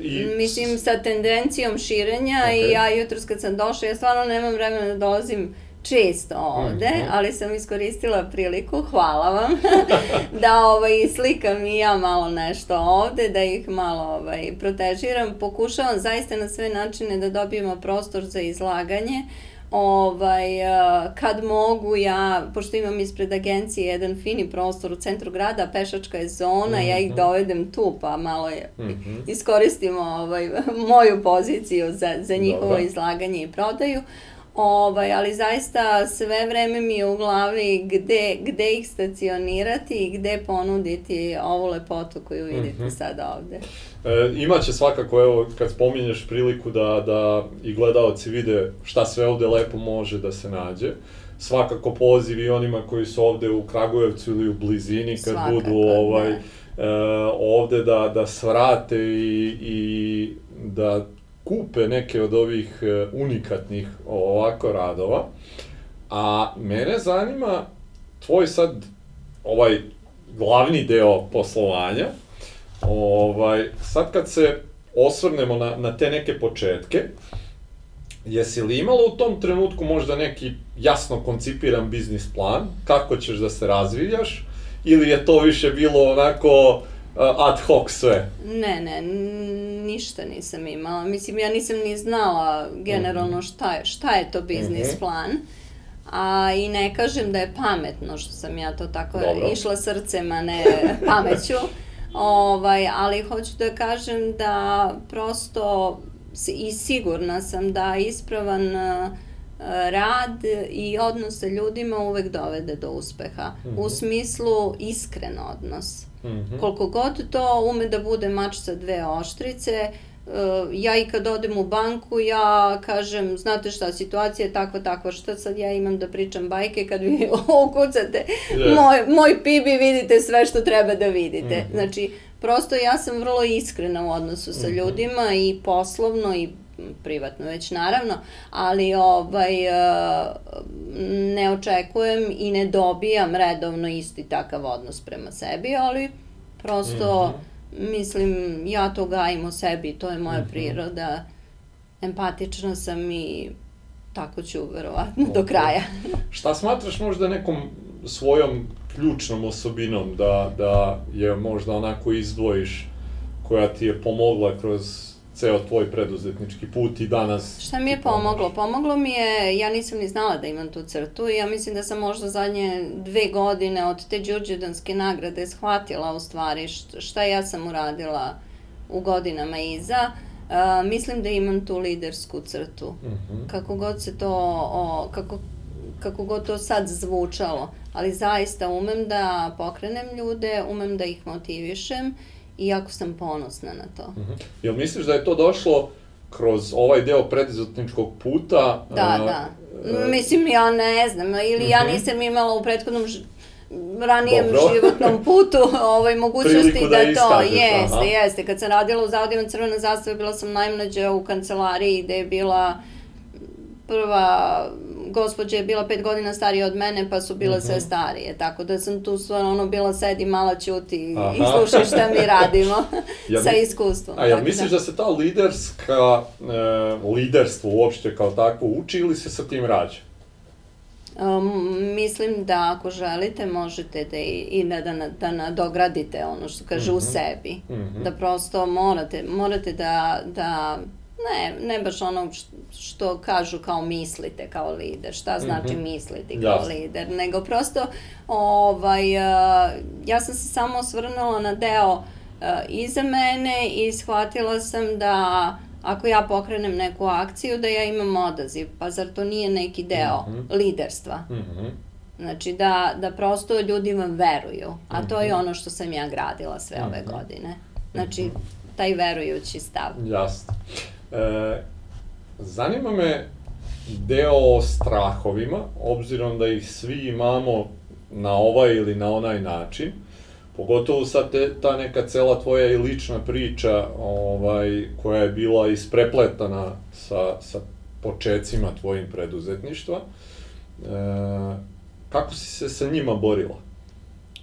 Speaker 2: I... Mislim, sa tendencijom širenja okay. i ja jutros kad sam došla, ja stvarno nemam vremena da dolazim često ovde, mm -hmm. ali sam iskoristila priliku, hvala vam, <laughs> da ovaj, slikam i ja malo nešto ovde, da ih malo ovaj, protežiram. Pokušavam zaista na sve načine da dobijemo prostor za izlaganje, ovaj, kad mogu ja, pošto imam ispred agencije jedan fini prostor u centru grada, pešačka je zona, mm -hmm. ja ih mhm. dovedem tu, pa malo je, mm -hmm. iskoristimo ovaj, moju poziciju za, za njihovo Dobre. izlaganje i prodaju. Ovaj, ali zaista sve vreme mi je u glavi gde, gde ih stacionirati i gde ponuditi ovu lepotu koju vidite mm -hmm. sada ovde.
Speaker 1: E, imaće svakako, evo, kad spominješ priliku da, da i gledalci vide šta sve ovde lepo može da se nađe. Svakako poziv i onima koji su ovde u Kragujevcu ili u blizini, kad svakako, budu ovaj, da. e, ovde da, da svrate i, i da kupe neke od ovih e, unikatnih ovako radova. A mene zanima tvoj sad ovaj glavni deo poslovanja, Ovaj, sad kad se osvrnemo na, na te neke početke, jesi li imala u tom trenutku možda neki jasno koncipiran biznis plan, kako ćeš da se razvijaš, ili je to više bilo onako ad hoc sve?
Speaker 2: Ne, ne, ništa nisam imala. Mislim, ja nisam ni znala generalno mhm. šta je, šta je to biznis mm -hmm. plan. A i ne kažem da je pametno što sam ja to tako Dobro. išla srcem, a ne <laughs> pameću. Ovaj, ali hoću da kažem da prosto i sigurna sam da ispravan uh, rad i odnos sa ljudima uvek dovede do uspeha. Mm -hmm. U smislu iskren odnos. Mm -hmm. Koliko god to ume da bude mač sa dve oštrice, Uh, ja i kad odem u banku, ja kažem, znate šta, situacija je takva, takva, šta sad ja imam da pričam bajke, kad vi <laughs> ukucate yes. moj, moj pibi, vidite sve što treba da vidite. Mm -hmm. Znači, prosto ja sam vrlo iskrena u odnosu sa mm -hmm. ljudima i poslovno i privatno već naravno, ali ovaj, uh, ne očekujem i ne dobijam redovno isti takav odnos prema sebi, ali prosto... Mm -hmm mislim, ja to gajim u sebi, to je moja mm -hmm. priroda, empatična sam i tako ću verovatno okay. do kraja.
Speaker 1: Šta smatraš možda nekom svojom ključnom osobinom da, da je možda onako izdvojiš koja ti je pomogla kroz ceo tvoj preduzetnički put i danas...
Speaker 2: Šta mi je pomoglo? Pomoglo mi je, ja nisam ni znala da imam tu crtu i ja mislim da sam možda zadnje dve godine od te Đurđedanske nagrade shvatila u stvari šta ja sam uradila u godinama iza. Uh, mislim da imam tu lidersku crtu. Uh mhm. -huh. Kako god se to, o, kako, kako god to sad zvučalo, ali zaista umem da pokrenem ljude, umem da ih motivišem i jako sam ponosna na to.
Speaker 1: Mhm. -huh. Jel misliš da je to došlo kroz ovaj deo preduzetničkog puta?
Speaker 2: Da, uh, da. Uh, Mislim, ja ne znam, ili uh -huh. ja mhm. nisam imala u prethodnom ranijem Dobro. životnom <laughs> putu ovaj, mogućnosti da, da to, jeste, aha. jeste. Kad sam radila u Zavodima Crvena zastava, bila sam najmlađa u kancelariji gde je bila prva gospođa je bila pet godina starija od mene, pa su bile sve mhm. starije, tako da sam tu stvarno ono bila sedi, mala ćuti Aha. i slušaj šta mi radimo <laughs> ja, sa iskustvom.
Speaker 1: A ja misliš da. da se ta liderska, e, liderstvo uopšte kao takvo uči ili se sa tim rađa?
Speaker 2: Um, mislim da ako želite možete da i, i da, da, da nadogradite ono što kaže mm -hmm. u mhm. sebi. Mm -hmm. Da prosto morate, morate da, da Ne, ne baš ono što kažu kao mislite kao lider, šta znači mm -hmm. misliti kao Jasne. lider, nego prosto ovaj, ja sam se samo osvrnula na deo iza mene i shvatila sam da ako ja pokrenem neku akciju da ja imam odaziv, pa zar to nije neki deo mm -hmm. liderstva? Mm -hmm. Znači da, da prosto ljudi vam veruju, a to je mhm. ono što sam ja gradila sve ove mhm. godine. Znači, mhm. taj verujući stav.
Speaker 1: Jasno. E, zanima me deo o strahovima, obzirom da ih svi imamo na ovaj ili na onaj način, pogotovo sad te, ta neka cela tvoja i lična priča ovaj, koja je bila isprepletana sa, sa počecima tvojim preduzetništva, e, kako si se sa njima borila?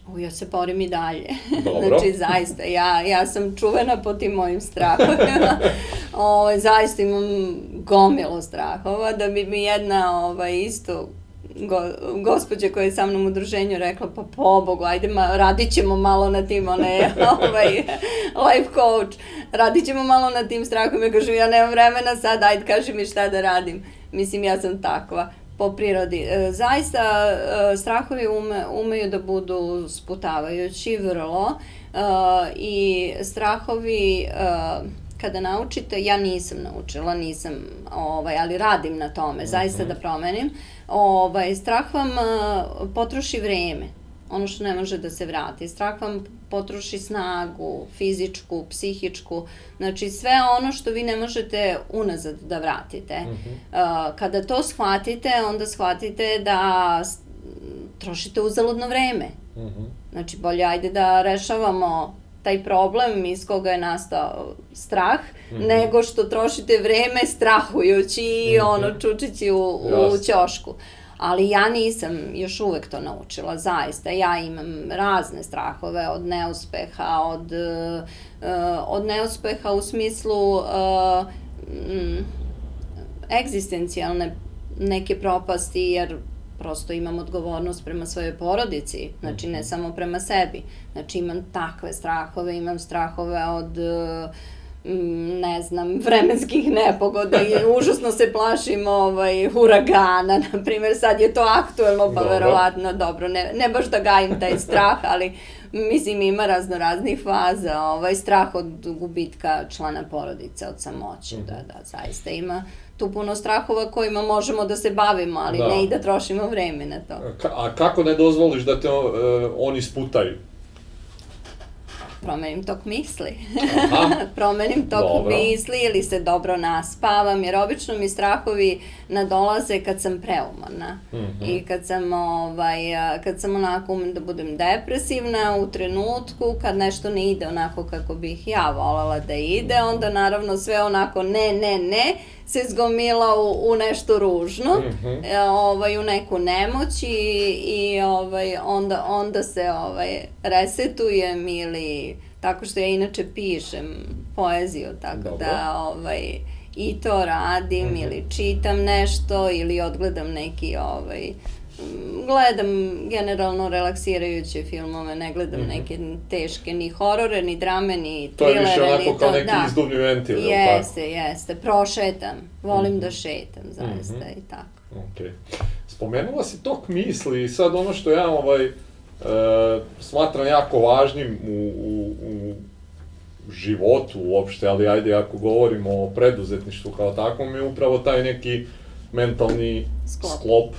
Speaker 2: U, ja se borim i dalje. <laughs> Dobro. znači, zaista, ja, ja sam čuvena po tim mojim strahovima. o, <laughs> ovaj, zaista imam gomilo strahova, da bi mi jedna ovaj, isto go, gospođa koja je sa mnom u druženju rekla, pa pobogu, ajde, ma, radit ćemo malo na tim, ona je <laughs> ovaj, life coach, radit ćemo malo na tim strahovima, kažu, ja nemam vremena sad, ajde, kaži mi šta da radim. Mislim, ja sam takva po prirodi. E, zaista e, strahovi ume, umeju da budu sputavajući vrlo. E, i strahovi kada naučite, ja nisam naučila, nisam, ovaj, ali radim na tome, zaista da promenim, ovaj, strah vam potroši vreme ono što ne može da se vrati. Strah vam potroši snagu, fizičku, psihičku, znači sve ono što vi ne možete unazad da vratite. Uh -huh. uh, kada to shvatite, onda shvatite da trošite uzaludno vreme. Uh -huh. Znači, bolje ajde da rešavamo taj problem iz koga je nastao strah, mm -hmm. nego što trošite vreme strahujući i mm -hmm. ono čučići u, u ćošku. Ali ja nisam još uvek to naučila, zaista. Ja imam razne strahove od neuspeha, od, uh, od neuspeha u smislu uh, egzistencijalne neke propasti, jer prosto imam odgovornost prema svojoj porodici, znači ne mhm. samo prema sebi. Znači imam takve strahove, imam strahove od uh, ne znam, vremenskih nepogoda i <laughs> užasno se plašim ovaj, uragana, na primjer, sad je to aktuelno, pa dobro. verovatno, dobro, ne, ne baš da gajim taj strah, <laughs> ali mislim ima razno raznih faza, ovaj, strah od gubitka člana porodice, od samoće, mm. da, da, zaista ima tu puno strahova kojima možemo da se bavimo, ali da. ne i da trošimo vreme na to.
Speaker 1: Ka, a kako ne dozvoliš da te uh, oni sputaju?
Speaker 2: Promenim tok misli. <laughs> promenim tok dobro. misli ili se dobro naspavam, jer obično mi strahovi nadolaze kad sam preumorna. Mm -hmm. I kad sam, ovaj, kad sam onako umem da budem depresivna u trenutku, kad nešto ne ide onako kako bih ja volala da ide, onda naravno sve onako ne, ne, ne, se zgomila u, u nešto ružno, mm -hmm. ovaj, u neku nemoć i, i ovaj, onda, onda se ovaj, resetujem ili tako što ja inače pišem poeziju, tako Dobro. da ovaj, i to radim mm -hmm. ili čitam nešto ili odgledam neki ovaj, gledam generalno relaksirajuće filmove, ne gledam mm -hmm. neke teške ni horore, ni drame, ni
Speaker 1: trilere. To je više onako kao neki da. izduvni ventil,
Speaker 2: Jeste, jeste, prošetam, volim mm -hmm. da šetam, zaista, mm -hmm. i tako.
Speaker 1: Okay. Spomenula si tok misli i sad ono što ja ovaj, e, smatram jako važnim u, u, u životu uopšte, ali ajde ako govorimo o preduzetništvu kao takvom, je upravo taj neki mentalni sklop, sklop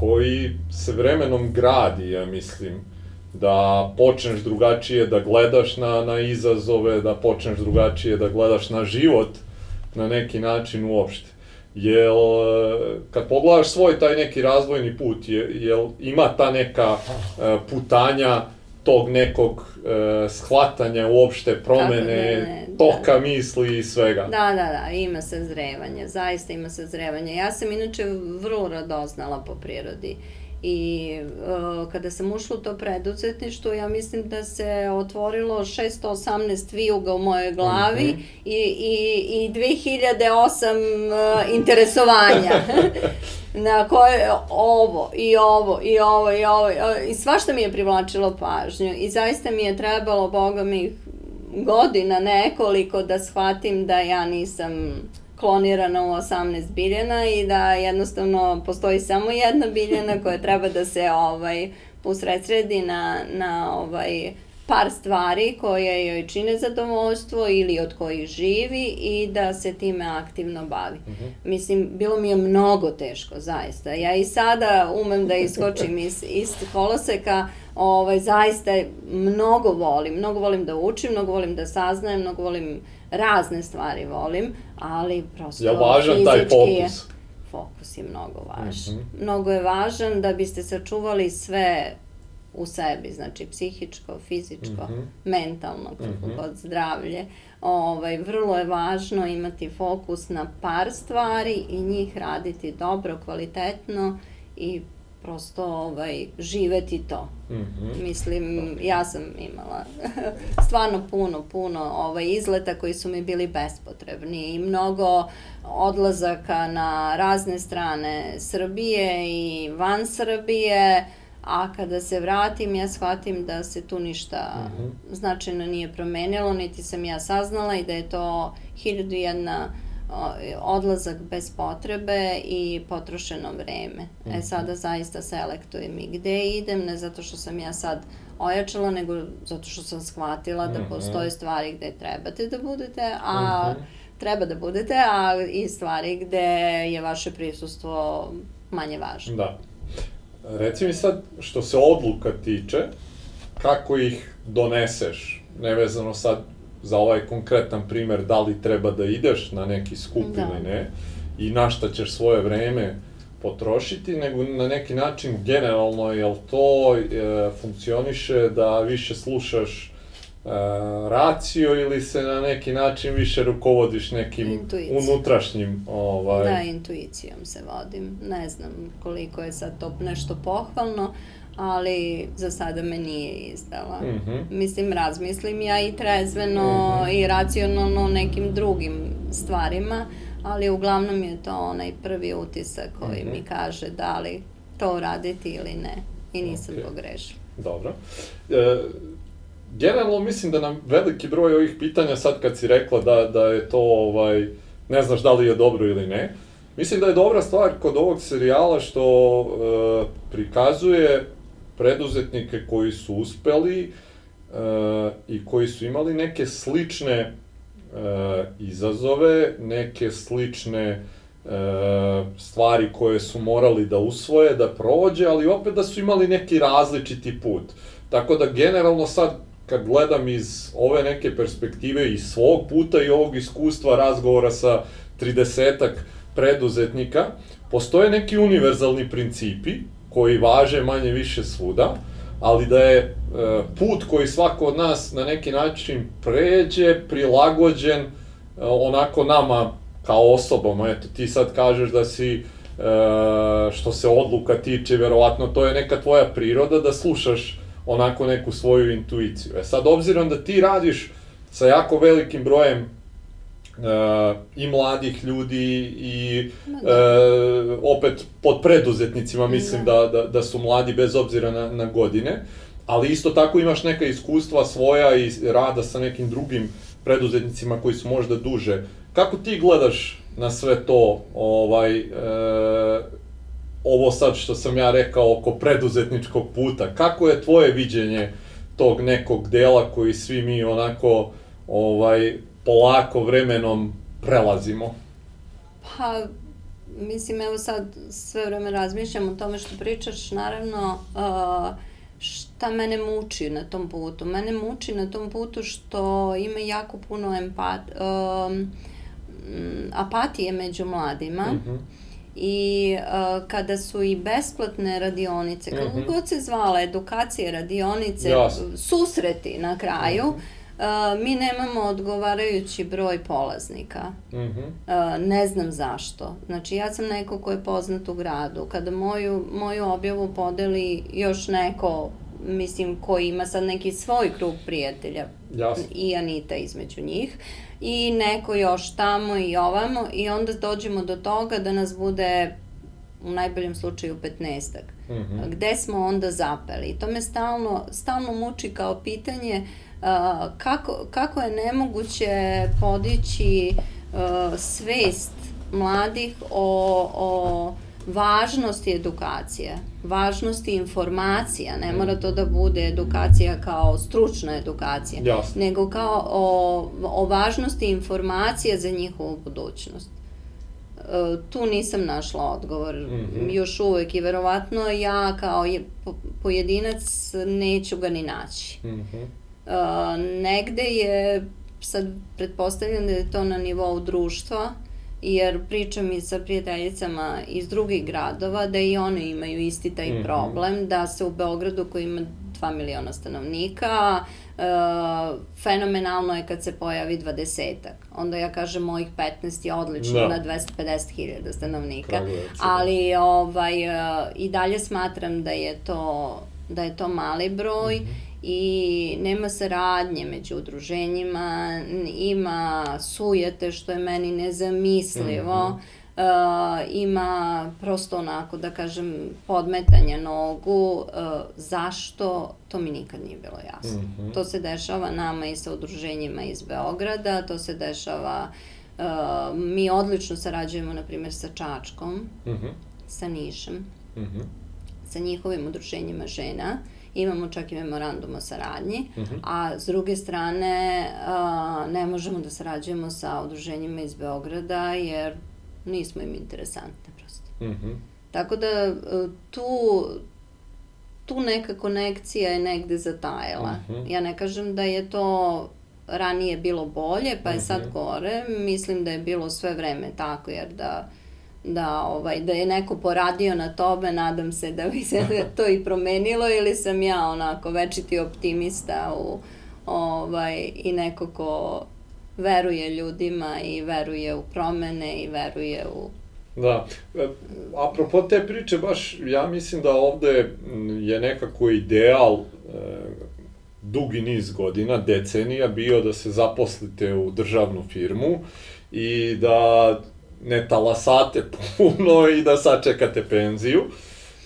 Speaker 1: koji se vremenom gradi, ja mislim, da počneš drugačije da gledaš na, na izazove, da počneš drugačije da gledaš na život na neki način uopšte. Jel, e, kad pogledaš svoj taj neki razvojni put, je, jel ima ta neka e, putanja tog nekog e, shvatanja uopšte promene ne, toka da. misli i svega.
Speaker 2: Da, da, da, ima sazrevanje, zaista ima sazrevanje. Ja sam inače vrlo radoznala po prirodi i uh, kada sam ušla u to preduzetništvo, ja mislim da se otvorilo 618 vijuga u mojoj glavi mm -hmm. i, i, i 2008 uh, interesovanja. <laughs> na koje ovo i ovo i ovo i ovo i svašta mi je privlačilo pažnju i zaista mi je trebalo, boga mi, godina nekoliko da shvatim da ja nisam klonirana u 18 biljena i da jednostavno postoji samo jedna biljena <laughs> koja treba da se ovaj usredsredi na, na ovaj par stvari koje joj čine zadovoljstvo ili od kojih živi i da se time aktivno bavi. Mm -hmm. Mislim, bilo mi je mnogo teško, zaista. Ja i sada umem da iskočim <laughs> iz, iz koloseka, ovaj, zaista mnogo volim. Mnogo volim da učim, mnogo volim da saznajem, mnogo volim razne stvari volim, ali prosto
Speaker 1: ja važan taj fokus. Je,
Speaker 2: fokus je mnogo važan. Mm -hmm. Mnogo je važan da biste sačuvali sve u sebi, znači psihičko, fizičko, mm -hmm. mentalno, kako mm -hmm. god zdravlje. Ovaj, vrlo je važno imati fokus na par stvari i njih raditi dobro, kvalitetno i prosto ovaj, živeti to. Mm -hmm. Mislim, ja sam imala <laughs> stvarno puno, puno ovaj, izleta koji su mi bili bespotrebni i mnogo odlazaka na razne strane Srbije i van Srbije, a kada se vratim ja shvatim da se tu ništa mm -hmm. značajno nije promenilo, niti sam ja saznala i da je to hiljadu jedna odlazak bez potrebe i potrošeno vreme. Mm -hmm. E mhm. sada zaista selektujem i gde idem, ne zato što sam ja sad ojačala, nego zato što sam shvatila da mm -hmm. postoje stvari gde trebate da budete, a mm -hmm. treba da budete, a i stvari gde je vaše prisustvo manje važno.
Speaker 1: Da. Reci mi sad, što se odluka tiče, kako ih doneseš, nevezano sad za ovaj konkretan primer, da li treba da ideš na neki skup da. ili ne, i na šta ćeš svoje vreme potrošiti, nego na neki način generalno, jel to e, funkcioniše da više slušaš racio ili se na neki način više rukovodiš nekim
Speaker 2: Intuicijom.
Speaker 1: unutrašnjim ovaj...
Speaker 2: Da, intuicijom se vodim. Ne znam koliko je sad to nešto pohvalno, ali za sada me nije izdala.
Speaker 1: Mm -hmm.
Speaker 2: Mislim, razmislim ja i trezveno mm -hmm. i racionalno o nekim drugim stvarima, ali uglavnom je to onaj prvi utisak koji mm -hmm. mi kaže da li to raditi ili ne. I nisam okay. pogrešila.
Speaker 1: Dobro. E, generalno mislim da nam veliki broj ovih pitanja sad kad si rekla da, da je to ovaj, ne znaš da li je dobro ili ne, mislim da je dobra stvar kod ovog serijala što e, prikazuje preduzetnike koji su uspeli e, i koji su imali neke slične e, izazove, neke slične e, stvari koje su morali da usvoje, da prođe, ali opet da su imali neki različiti put. Tako da generalno sad kad gledam iz ove neke perspektive iz svog puta i ovog iskustva razgovora sa 30 preduzetnika, postoje neki univerzalni principi koji važe manje više svuda, ali da je e, put koji svako od nas na neki način pređe, prilagođen e, onako nama kao osobama. Eto, ti sad kažeš da si, e, što se odluka tiče, verovatno to je neka tvoja priroda da slušaš onako neku svoju intuiciju. E sad, obzirom da ti radiš sa jako velikim brojem uh, i mladih ljudi i uh, opet pod preduzetnicima mislim da. da, da, da su mladi bez obzira na, na godine, ali isto tako imaš neka iskustva svoja i rada sa nekim drugim preduzetnicima koji su možda duže. Kako ti gledaš na sve to, ovaj, uh, ovo sad što sam ja rekao oko preduzetničkog puta, kako je tvoje viđenje tog nekog dela koji svi mi onako ovaj polako vremenom prelazimo?
Speaker 2: Pa, mislim, evo sad sve vreme razmišljam o tome što pričaš, naravno, uh, šta mene muči na tom putu? Mene muči na tom putu što ima jako puno empat, um, apatije među mladima. Mm -hmm i uh, kada su i besplatne radionice, kako mm -hmm. god se zvala, edukacije, radionice, Jasne. susreti na kraju, mm -hmm. Mi nemamo odgovarajući broj polaznika. Mm -hmm. uh, ne znam zašto. Znači, ja sam neko ko je poznat u gradu. Kada moju, moju objavu podeli još neko mislim, koji ima sad neki svoj krug prijatelja
Speaker 1: Jasne.
Speaker 2: i Anita između njih, i neko još tamo i ovamo i onda dođemo do toga da nas bude u najboljem slučaju 15 mm -hmm. Gde smo onda zapeli? I to me stalno, stalno muči kao pitanje uh, kako, kako je nemoguće podići uh, svest mladih o, o važnosti edukacije, važnosti informacija, ne mora to da bude edukacija kao stručna edukacija,
Speaker 1: Jasne.
Speaker 2: nego kao o, o važnosti informacija za njihovu budućnost. E, tu nisam našla odgovor mm -hmm. još uvek i verovatno ja kao je, po, pojedinac neću ga ni naći. Mm -hmm. E, negde je, sad pretpostavljam da je to na nivou društva, jer pričam i sa prijateljicama iz drugih gradova da i one imaju isti taj mm -hmm. problem, da se u Beogradu koji ima 2 miliona stanovnika, uh, fenomenalno je kad se pojavi dvadesetak. Onda ja kažem mojih 15 je odlično da. na 250.000 stanovnika, Kragujevac, ali ovaj, uh, i dalje smatram da je to, da je to mali broj, mm -hmm i nema saradnje među udruženjima, ima sujete što je meni nezamislivo, mm -hmm. uh, ima prosto onako da kažem podmetanje nogu, uh, zašto, to mi nikad nije bilo jasno. Mm -hmm. To se dešava nama i sa udruženjima iz Beograda, to se dešava, uh, mi odlično sarađujemo na primjer sa Čačkom, mm -hmm. sa Nišem, mm -hmm. sa njihovim udruženjima žena, imamo čak i memorandum o saradnji, uh mhm. -huh. a s druge strane a, ne možemo da sarađujemo sa udruženjima iz Beograda jer nismo im interesantne prosto. Uh mhm. -huh. Tako da e, tu tu neka konekcija je negde zatajala. Uh mhm. -huh. Ja ne kažem da je to ranije bilo bolje, pa je sad gore. Mislim da je bilo sve vreme tako, jer da da, ovaj, da je neko poradio na tome, nadam se da bi se <laughs> to i promenilo ili sam ja onako večiti optimista u, ovaj, i neko ko veruje ljudima i veruje u promene i veruje u
Speaker 1: Da. E, apropo te priče, baš ja mislim da ovde je nekako ideal e, dugi niz godina, decenija, bio da se zaposlite u državnu firmu i da ne talasate <laughs> puno i da sačekate penziju.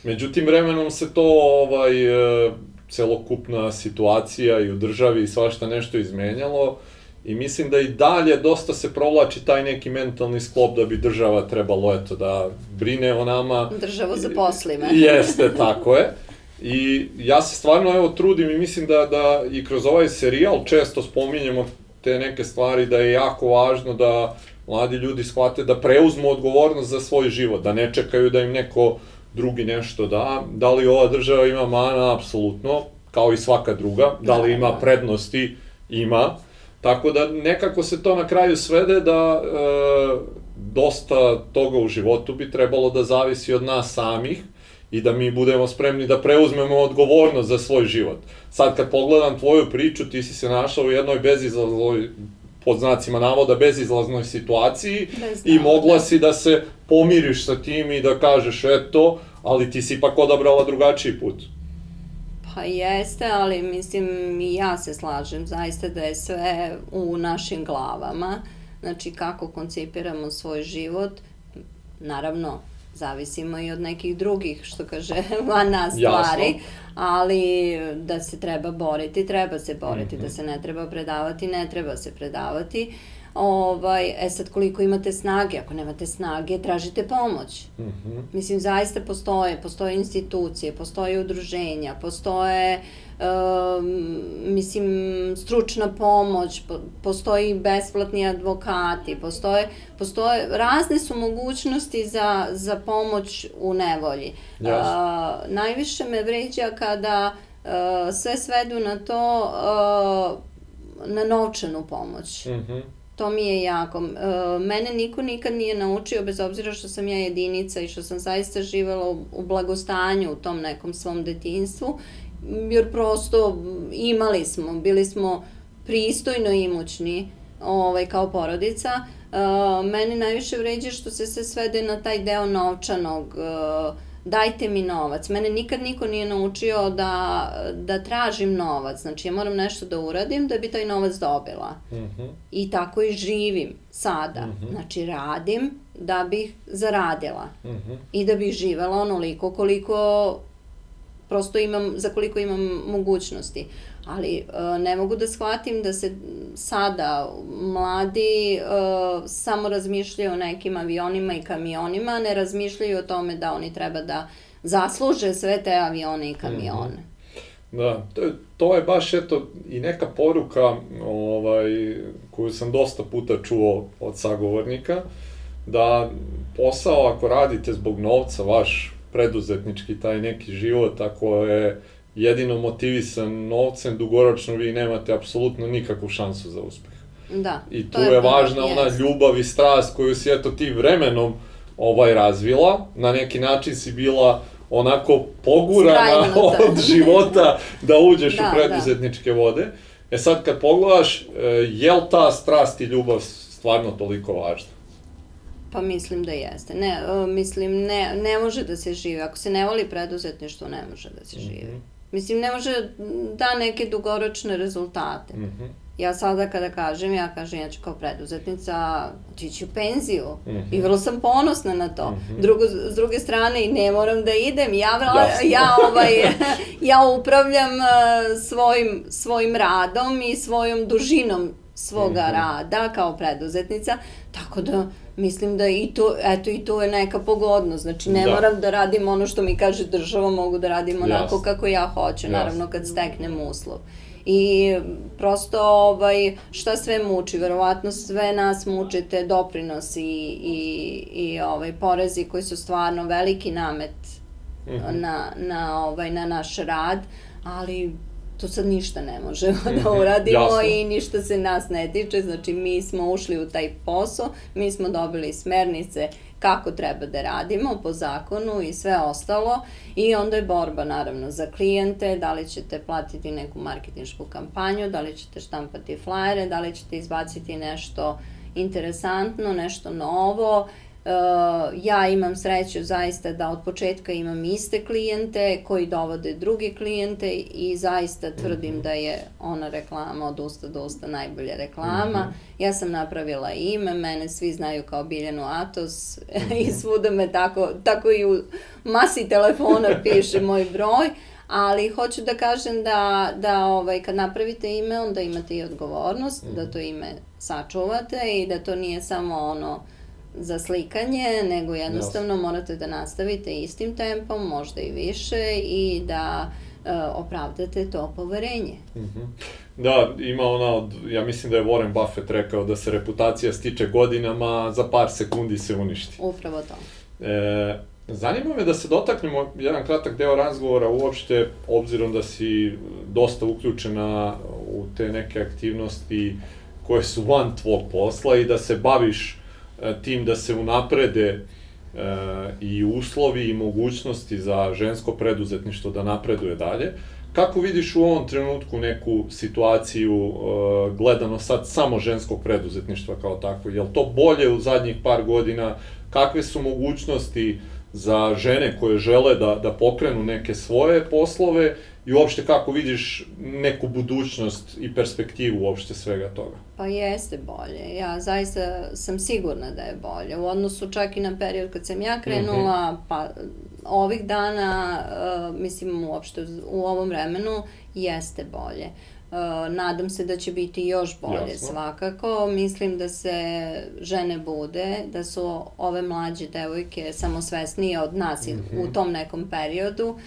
Speaker 1: Međutim, vremenom se to ovaj, e, celokupna situacija i u državi i svašta nešto izmenjalo i mislim da i dalje dosta se provlači taj neki mentalni sklop da bi država trebalo eto da brine o nama.
Speaker 2: Državu zaposli me. <laughs>
Speaker 1: Jeste, tako je. I ja se stvarno evo trudim i mislim da, da i kroz ovaj serijal često spominjemo te neke stvari da je jako važno da mladi ljudi shvate da preuzmu odgovornost za svoj život, da ne čekaju da im neko drugi nešto da. Da li ova država ima mana? Apsolutno, kao i svaka druga. Da li ima prednosti? Ima. Tako da nekako se to na kraju svede da e, dosta toga u životu bi trebalo da zavisi od nas samih i da mi budemo spremni da preuzmemo odgovornost za svoj život. Sad kad pogledam tvoju priču, ti si se našao u jednoj bezizlaznoj pod znacima navoda bezizlaznoj situaciji
Speaker 2: Bez
Speaker 1: i mogla si da se pomiriš sa tim i da kažeš eto, ali ti si ipak odabrala drugačiji put.
Speaker 2: Pa jeste, ali mislim i ja se slažem zaista da je sve u našim glavama. Znači kako koncipiramo svoj život, naravno zavisimo i od nekih drugih, što kaže, <laughs> van nas
Speaker 1: Jasno.
Speaker 2: stvari, ali da se treba boriti, treba se boriti,
Speaker 1: Mhm.
Speaker 2: da se ne treba predavati, ne treba se predavati. Ovaj, e sad koliko imate snage, ako nemate snage, tražite pomoć.
Speaker 1: Mhm.
Speaker 2: Mislim, zaista postoje, postoje institucije, postoje udruženja, postoje, um, mislim, stručna pomoć, po, postoji besplatni advokati, postoje, postoje, razne su mogućnosti za, za pomoć u nevolji.
Speaker 1: Jasno.
Speaker 2: A, najviše me vređa kada a, sve svedu na to, a, na novčanu pomoć.
Speaker 1: Mhm.
Speaker 2: To mi je jako. E, mene niko nikad nije naučio, bez obzira što sam ja jedinica i što sam zaista živela u, blagostanju u tom nekom svom detinstvu, jer prosto imali smo, bili smo pristojno imućni ovaj, kao porodica. E, mene najviše vređa što se sve svede na taj deo novčanog, e, dajte mi novac. Mene nikad niko nije naučio da, da tražim novac. Znači, ja moram nešto da uradim da bi taj novac dobila.
Speaker 1: Mhm.
Speaker 2: I tako i živim sada.
Speaker 1: Mhm.
Speaker 2: Znači radim da bih zaradila
Speaker 1: Mhm.
Speaker 2: i da bih živela onoliko koliko prosto imam, za koliko imam mogućnosti. Ali e, ne mogu da shvatim da se sada mladi e, samo razmišljaju o nekim avionima i kamionima, ne razmišljaju o tome da oni treba da zasluže sve te avione i kamione.
Speaker 1: Da, to, je- to je baš eto i neka poruka ovaj, koju sam dosta puta čuo od sagovornika, da posao ako radite zbog novca, vaš preduzetnički taj neki život, ako je jedino motivisan novcem, dugoročno vi nemate apsolutno nikakvu šansu za uspeh.
Speaker 2: Da,
Speaker 1: I tu je,
Speaker 2: prvo,
Speaker 1: važna ona
Speaker 2: jest.
Speaker 1: ljubav i strast koju si eto ti vremenom ovaj razvila, na neki način si bila onako pogurana <laughs> od života da uđeš
Speaker 2: Da,
Speaker 1: u preduzetničke vode. E sad kad pogledaš, e, je li ta strast i ljubav stvarno toliko važna?
Speaker 2: Pa mislim da jeste. Ne, e, mislim, ne, ne može da se živi. Ako se ne voli preduzetništvo, ne može da se živi.
Speaker 1: Mhm.
Speaker 2: Mislim, ne može da neke dugoročne rezultate.
Speaker 1: Mhm.
Speaker 2: Ja sada kada kažem, ja kažem ja ću kao preduzetnica otići u penziju
Speaker 1: Mhm.
Speaker 2: i vrlo sam ponosna na to.
Speaker 1: Mhm.
Speaker 2: Drugo, s druge strane i ne moram da idem, ja,
Speaker 1: Jasno.
Speaker 2: ja, ovaj, <laughs> ja upravljam uh, svojim, svojim radom i svojom dužinom svoga
Speaker 1: Mhm.
Speaker 2: rada kao preduzetnica, tako da mislim da i to, eto i to je neka pogodnost, znači ne
Speaker 1: Da.
Speaker 2: moram da radim ono što mi kaže država, mogu da radim onako
Speaker 1: Jasno.
Speaker 2: kako ja hoću,
Speaker 1: Jasno.
Speaker 2: naravno kad steknem uslov. I prosto ovaj, šta sve muči, verovatno sve nas muče te doprinosi i, i, i ovaj, porezi koji su stvarno veliki namet
Speaker 1: Mhm.
Speaker 2: na, na, ovaj, na naš rad, ali tu sad ništa ne možemo <laughs> da uradimo
Speaker 1: Jasno.
Speaker 2: i ništa se nas ne tiče, znači mi smo ušli u taj posao, mi smo dobili smernice kako treba da radimo po zakonu i sve ostalo. I onda je borba naravno za klijente, da li ćete platiti neku marketinšku kampanju, da li ćete štampati flajere, da li ćete izbaciti nešto interesantno, nešto novo, ja imam sreću zaista da od početka imam iste klijente koji dovode drugi klijente i zaista tvrdim
Speaker 1: Mhm.
Speaker 2: da je ona reklama od usta do usta najbolja reklama.
Speaker 1: Mhm.
Speaker 2: Ja sam napravila ime, mene svi znaju kao Biljanu Atos
Speaker 1: Mhm. <laughs>
Speaker 2: i svuda me tako, tako i u masi telefona <laughs> piše moj broj, ali hoću da kažem da, da ovaj, kad napravite ime, onda imate i odgovornost
Speaker 1: Mhm.
Speaker 2: da to ime sačuvate i da to nije samo ono za slikanje, nego jednostavno morate da nastavite istim tempom, možda i više i da e, opravdate to poverenje.
Speaker 1: Mhm. Da, ima ona od, ja mislim da je Warren Buffett rekao da se reputacija stiče godinama, za par sekundi se uništi.
Speaker 2: Upravo to.
Speaker 1: E, zanima me da se dotaknemo jedan kratak deo razgovora uopšte, obzirom da si dosta uključena u te neke aktivnosti koje su van tvog posla i da se baviš tim da se unaprede e, i uslovi i mogućnosti za žensko preduzetništvo da napreduje dalje. Kako vidiš u ovom trenutku neku situaciju e, gledano sad samo ženskog preduzetništva kao takvo? Je li to bolje u zadnjih par godina? Kakve su mogućnosti za žene koje žele da, da pokrenu neke svoje poslove i uopšte kako vidiš neku budućnost i perspektivu uopšte svega toga?
Speaker 2: Pa jeste bolje. Ja zaista sam sigurna da je bolje. U odnosu čak i na period kad sam ja krenula, pa ovih dana, uh, mislim uopšte u ovom vremenu, jeste bolje. Uh, nadam se da će biti još bolje
Speaker 1: Jasno.
Speaker 2: svakako. Mislim da se žene bude, da su ove mlađe devojke samosvesnije od nas i u tom nekom periodu. Uh,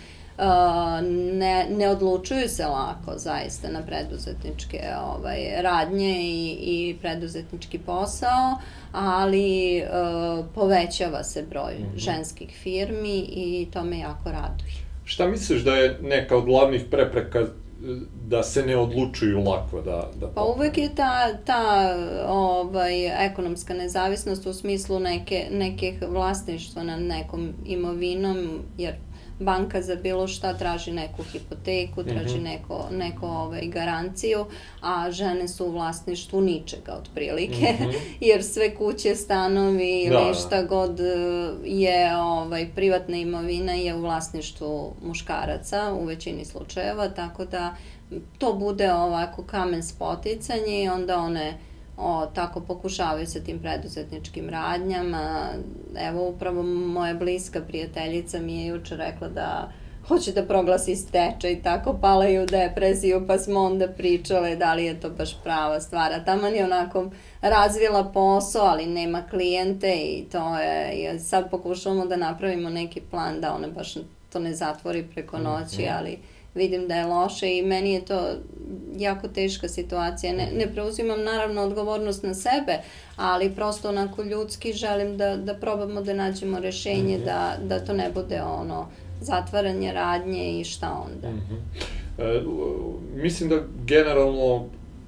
Speaker 2: ne, ne odlučuju se lako zaista na preduzetničke ovaj, radnje i, i preduzetnički posao, ali uh, povećava se broj ženskih firmi i to me jako raduje.
Speaker 1: Šta misliš da je neka od glavnih prepreka e, da se ne odlučuju lako da... da
Speaker 2: Pa uvek je ta, ta ovaj, ekonomska nezavisnost u smislu neke, nekih vlasništva nad nekom imovinom, jer banka za bilo šta traži neku hipoteku, traži
Speaker 1: Mhm.
Speaker 2: neko, neko ovaj, garanciju, a žene su u vlasništvu ničega otprilike,
Speaker 1: Mhm. <laughs>
Speaker 2: jer sve kuće, stanovi ili
Speaker 1: Da, da.
Speaker 2: šta god e, je ovaj, privatna imovina je u vlasništvu muškaraca u većini slučajeva, tako da to bude ovako kamen spoticanje i onda one o, tako pokušavaju sa tim preduzetničkim radnjama. Evo, upravo moja bliska prijateljica mi je juče rekla da hoće da proglasi stečaj i tako pala i u depresiju, pa smo onda pričale da li je to baš prava stvar. A taman je onako razvila posao, ali nema klijente i to je, sad pokušavamo da napravimo neki plan da ona baš to ne zatvori preko noći, ali vidim da je loše i meni je to jako teška situacija. Ne, ne preuzimam naravno odgovornost na sebe, ali prosto onako ljudski želim da, da probamo da nađemo rešenje da, da to ne bude ono zatvaranje radnje i šta onda.
Speaker 1: Mhm. E, u- mislim da generalno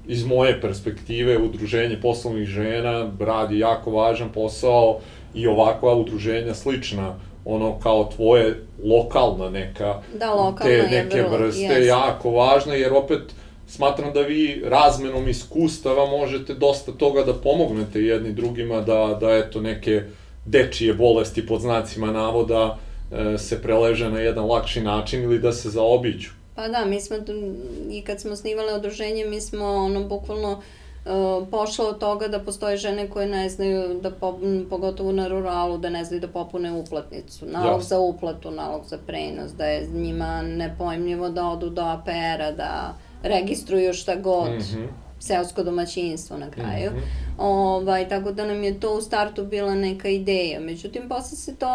Speaker 1: iz moje perspektive udruženje poslovnih žena radi jako važan posao i ovakva udruženja slična ono kao tvoje lokalna neka
Speaker 2: Da, lokalna
Speaker 1: te
Speaker 2: je
Speaker 1: neke
Speaker 2: vrlo,
Speaker 1: vrste
Speaker 2: jeste.
Speaker 1: jako važna jer opet smatram da vi razmenom iskustava možete dosta toga da pomognete jedni drugima da, da eto neke dečije bolesti pod znacima navoda e, se preleže na jedan lakši način ili da se zaobiđu.
Speaker 2: Pa da, mi smo, i kad smo snimale udruženje, mi smo ono, bukvalno uh, pošlo od toga da postoje žene koje ne znaju da, po, pogotovo na ruralu, da ne znaju da popune uplatnicu, nalog
Speaker 1: Jasno.
Speaker 2: za uplatu, nalog za prenos, da je njima nepojmljivo da odu do APR-a, da registruju šta god,
Speaker 1: Mhm.
Speaker 2: seosko domaćinstvo na kraju.
Speaker 1: Mhm.
Speaker 2: Ovaj, tako da nam je to u startu bila neka ideja. Međutim, posle se to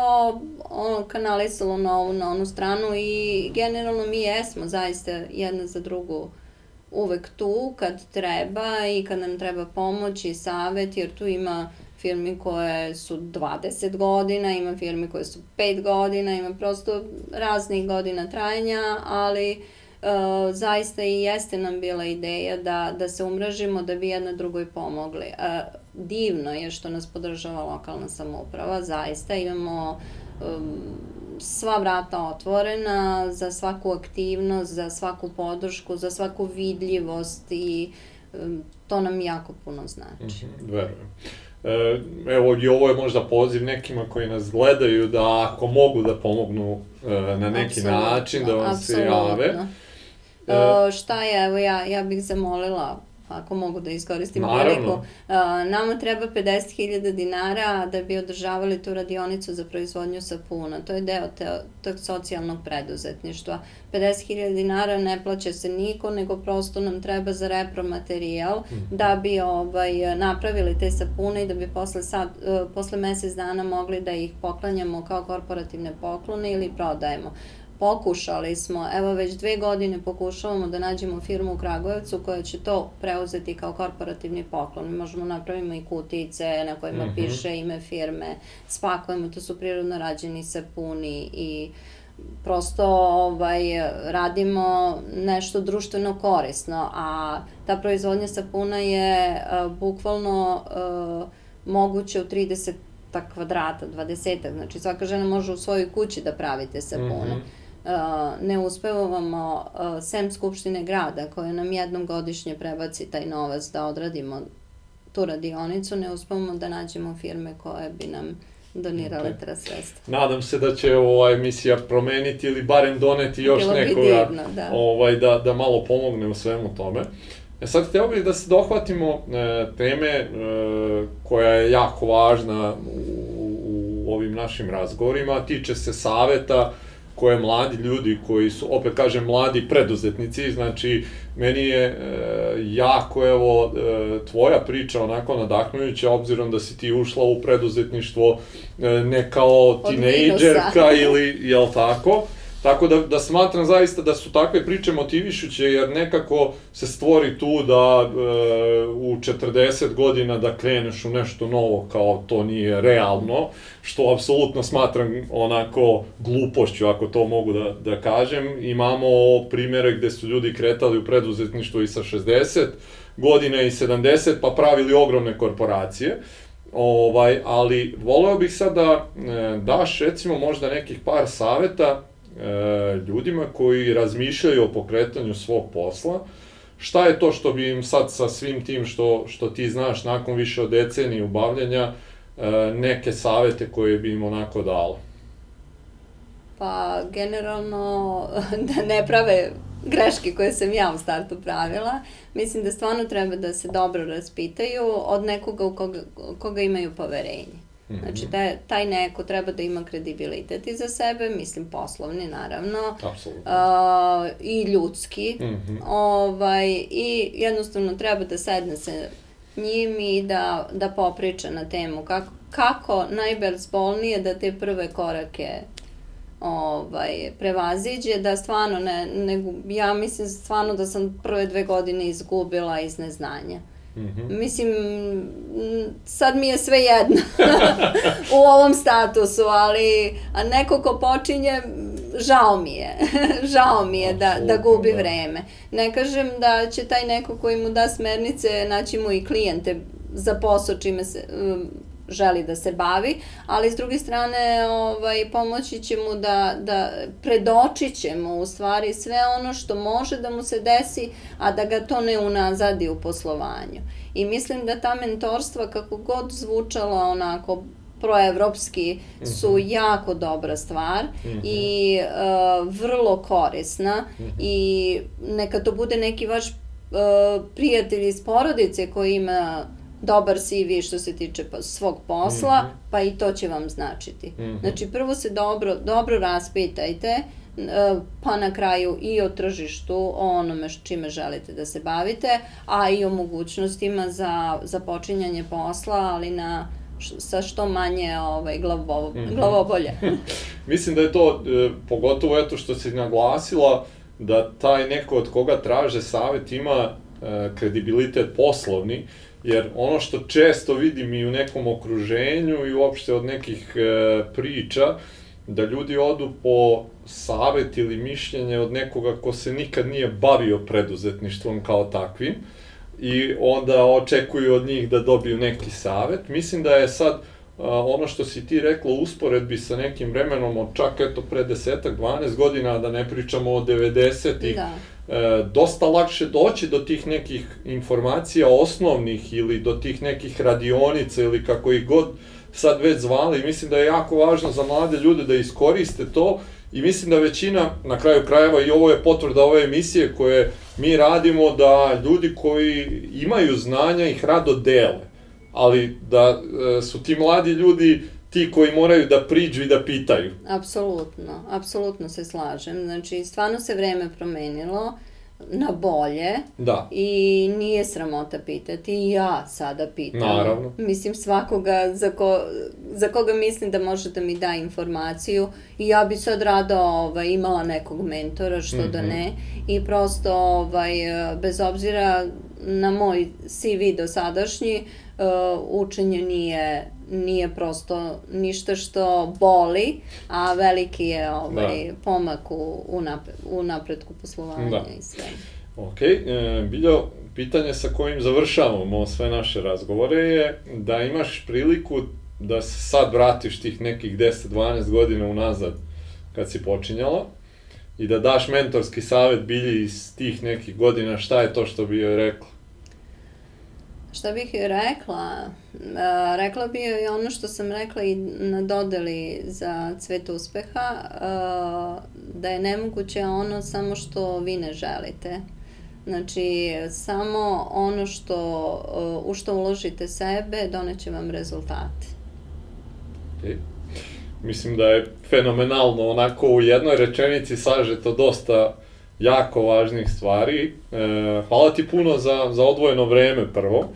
Speaker 2: ono, kanalisalo na ovu, na onu stranu i generalno mi jesmo zaista jedna za drugu uvek tu kad treba i kad nam treba pomoć i savet, jer tu ima firmi koje su 20 godina, ima firmi koje su 5 godina, ima prosto raznih godina trajanja, ali zaista i jeste nam bila ideja da, da se umrežimo da bi jedna drugoj pomogli. Uh, divno je što nas podržava lokalna samouprava, zaista imamo um, sva vrata otvorena za svaku aktivnost, za svaku podršku, za svaku vidljivost i um, to nam jako puno znači. Mm
Speaker 1: -hmm, verujem. E, evo i ovo je možda poziv nekima koji nas gledaju da ako mogu da pomognu e, na neki absolutno, način da vam se jave.
Speaker 2: E, šta je, evo ja, ja bih zamolila ako mogu da iskoristim priliku. Nama treba 50.000 dinara da bi održavali tu radionicu za proizvodnju sapuna. To je deo te, tog socijalnog preduzetništva. 50.000 dinara ne plaća se niko, nego prosto nam treba za repromaterijal mm. da bi ovaj, napravili te sapune i da bi posle, sad, uh, posle mesec dana mogli da ih poklanjamo kao korporativne poklone ili prodajemo pokušali smo, evo već dve godine pokušavamo da nađemo firmu u Kragujevcu koja će to preuzeti kao korporativni poklon. Mi možemo napravimo i kutice na kojima mm -hmm. piše ime firme, spakujemo, to su prirodno rađeni sapuni i prosto ovaj, radimo nešto društveno korisno, a ta proizvodnja sapuna je uh, bukvalno uh, moguće u 30 kvadrata, 20, znači svaka žena može u svojoj kući da pravite sapune. Mm -hmm ne uspevamo, sem Skupštine grada, koja nam jednom godišnje prebaci taj novac da odradimo tu radionicu, ne uspevamo da nađemo firme koje bi nam donirale okay. ta sredstva.
Speaker 1: Nadam se da će ova emisija promeniti ili barem doneti još Bilo nekoga divno, da. Ovaj, da, da malo pomogne u svemu tome. E sad, htio bih da se dohvatimo e, teme e, koja je jako važna u, u ovim našim razgovorima, tiče se saveta koje mladi ljudi koji su, opet kažem, mladi preduzetnici, znači meni je e, jako, evo, e, tvoja priča onako nadahnujuća, obzirom da si ti ušla u preduzetništvo e, ne kao tinejdžerka ili, jel tako, Tako da, da smatram zaista da su takve priče motivišuće, jer nekako se stvori tu da e, u 40 godina da kreneš u nešto novo kao to nije realno, što apsolutno smatram onako glupošću, ako to mogu da, da kažem. Imamo primere gde su ljudi kretali u preduzetništvo i sa 60 godina i 70, pa pravili ogromne korporacije. Ovaj, ali voleo bih sad da e, daš recimo možda nekih par saveta e, ljudima koji razmišljaju o pokretanju svog posla, šta je to što bi im sad sa svim tim što, što ti znaš nakon više od decenije ubavljanja, e, neke savete koje bi im onako dala?
Speaker 2: Pa, generalno, <laughs> da ne prave greške koje sam ja u startu pravila. Mislim da stvarno treba da se dobro raspitaju od nekoga u koga, koga imaju poverenje. Znači, taj, taj neko treba da ima kredibilitet iza sebe, mislim poslovni naravno,
Speaker 1: Apsolutno.
Speaker 2: Uh, i ljudski, mm -hmm. ovaj, i jednostavno treba da sedne se njim i da, da popriča na temu kako, kako najbezbolnije da te prve korake ovaj, prevaziđe, da stvarno ne, ne, ja mislim stvarno da sam prve dve godine izgubila iz neznanja. Mm -hmm. Mislim, sad mi je sve jedno <laughs> u ovom statusu, ali a neko ko počinje, žao mi je. <laughs> žao mi je da, da gubi da. vreme. Ne kažem da će taj neko koji mu da smernice naći mu i klijente za posao čime se želi da se bavi, ali s druge strane ovaj, pomoći će mu da, da predočit će mu u stvari sve ono što može da mu se desi, a da ga to ne unazadi u poslovanju. I mislim da ta mentorstva kako god zvučala onako proevropski su mm -hmm. jako dobra stvar mm -hmm. i uh, vrlo korisna mm -hmm. i neka to bude neki vaš uh, prijatelj iz porodice koji ima dobar CV što se tiče pa, svog posla, mm -hmm. pa i to će vam značiti. Mm -hmm. Znači, prvo se dobro, dobro raspitajte, e, pa na kraju i o tržištu, o onome čime želite da se bavite, a i o mogućnostima za, za počinjanje posla, ali na sa što manje ovaj, glavo, -hmm. <laughs> glavobolje. <laughs>
Speaker 1: Mislim da je to, e, pogotovo eto što si naglasila, da taj neko od koga traže savet ima e, kredibilitet poslovni, Jer ono što često vidim i u nekom okruženju i uopšte od nekih e, priča, da ljudi odu po savet ili mišljenje od nekoga ko se nikad nije bavio preduzetništvom kao takvim i onda očekuju od njih da dobiju neki savet. Mislim da je sad ono što si ti rekla u usporedbi sa nekim vremenom od čak eto pre desetak, 12 godina, da ne pričamo o 90-ih, da. e, dosta lakše doći do tih nekih informacija osnovnih ili do tih nekih radionica ili kako ih god sad već zvali. Mislim da je jako važno za mlade ljude da iskoriste to i mislim da većina, na kraju krajeva, i ovo je potvrda ove emisije koje mi radimo, da ljudi koji imaju znanja ih rado dele ali da e, su ti mladi ljudi ti koji moraju da priđu i da pitaju.
Speaker 2: Apsolutno, apsolutno se slažem. Znači, stvarno se vreme promenilo na bolje
Speaker 1: da.
Speaker 2: i nije sramota pitati i ja sada pitam.
Speaker 1: Naravno.
Speaker 2: Mislim svakoga za, ko, za koga mislim da može da mi da informaciju i ja bi sad rado ovaj, imala nekog mentora, što mm -hmm. da mhm. ne, i prosto ovaj, bez obzira na moj CV dosadašnji, uh, učenje nije nije prosto ništa što boli, a veliki je ovaj da. pomak u, u, u napretku poslovanja da. i sve.
Speaker 1: Ok, e, Biljo, pitanje sa kojim završavamo sve naše razgovore je da imaš priliku da se sad vratiš tih nekih 10-12 godina unazad kad si počinjala i da daš mentorski savet Bilji iz tih nekih godina, šta je to što bi joj rekla?
Speaker 2: Šta bih rekla? E, rekla bih joj ono što sam rekla i na dodeli za cvet uspeha, e, da je nemoguće ono samo što vi ne želite. Znači, samo ono što, e, u što uložite sebe, doneće vam rezultate.
Speaker 1: Okay. Mislim da je fenomenalno, onako u jednoj rečenici saže to dosta jako važnih stvari. E, hvala ti puno za, za odvojeno vreme prvo.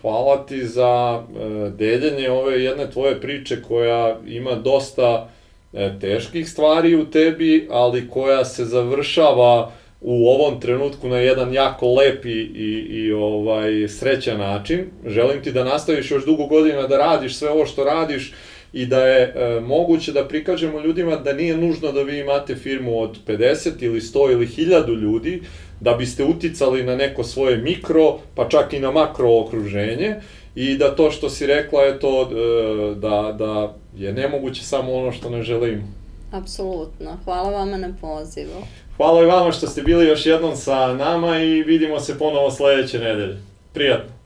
Speaker 1: Hvala ti za e, deljenje ove jedne tvoje priče koja ima dosta e, teških stvari u tebi, ali koja se završava u ovom trenutku na jedan jako lep i, i, i ovaj, srećan način. Želim ti da nastaviš još dugo godina da radiš sve ovo što radiš, i da je e, moguće da prikažemo ljudima da nije nužno da vi imate firmu od 50 ili 100 ili 1000 ljudi da biste uticali na neko svoje mikro, pa čak i na makro okruženje i da to što si rekla je to e, da, da je nemoguće samo ono što ne želimo.
Speaker 2: Apsolutno. Hvala vama na pozivu.
Speaker 1: Hvala i vama što ste bili još jednom sa nama i vidimo se ponovo sledeće nedelje. Prijatno.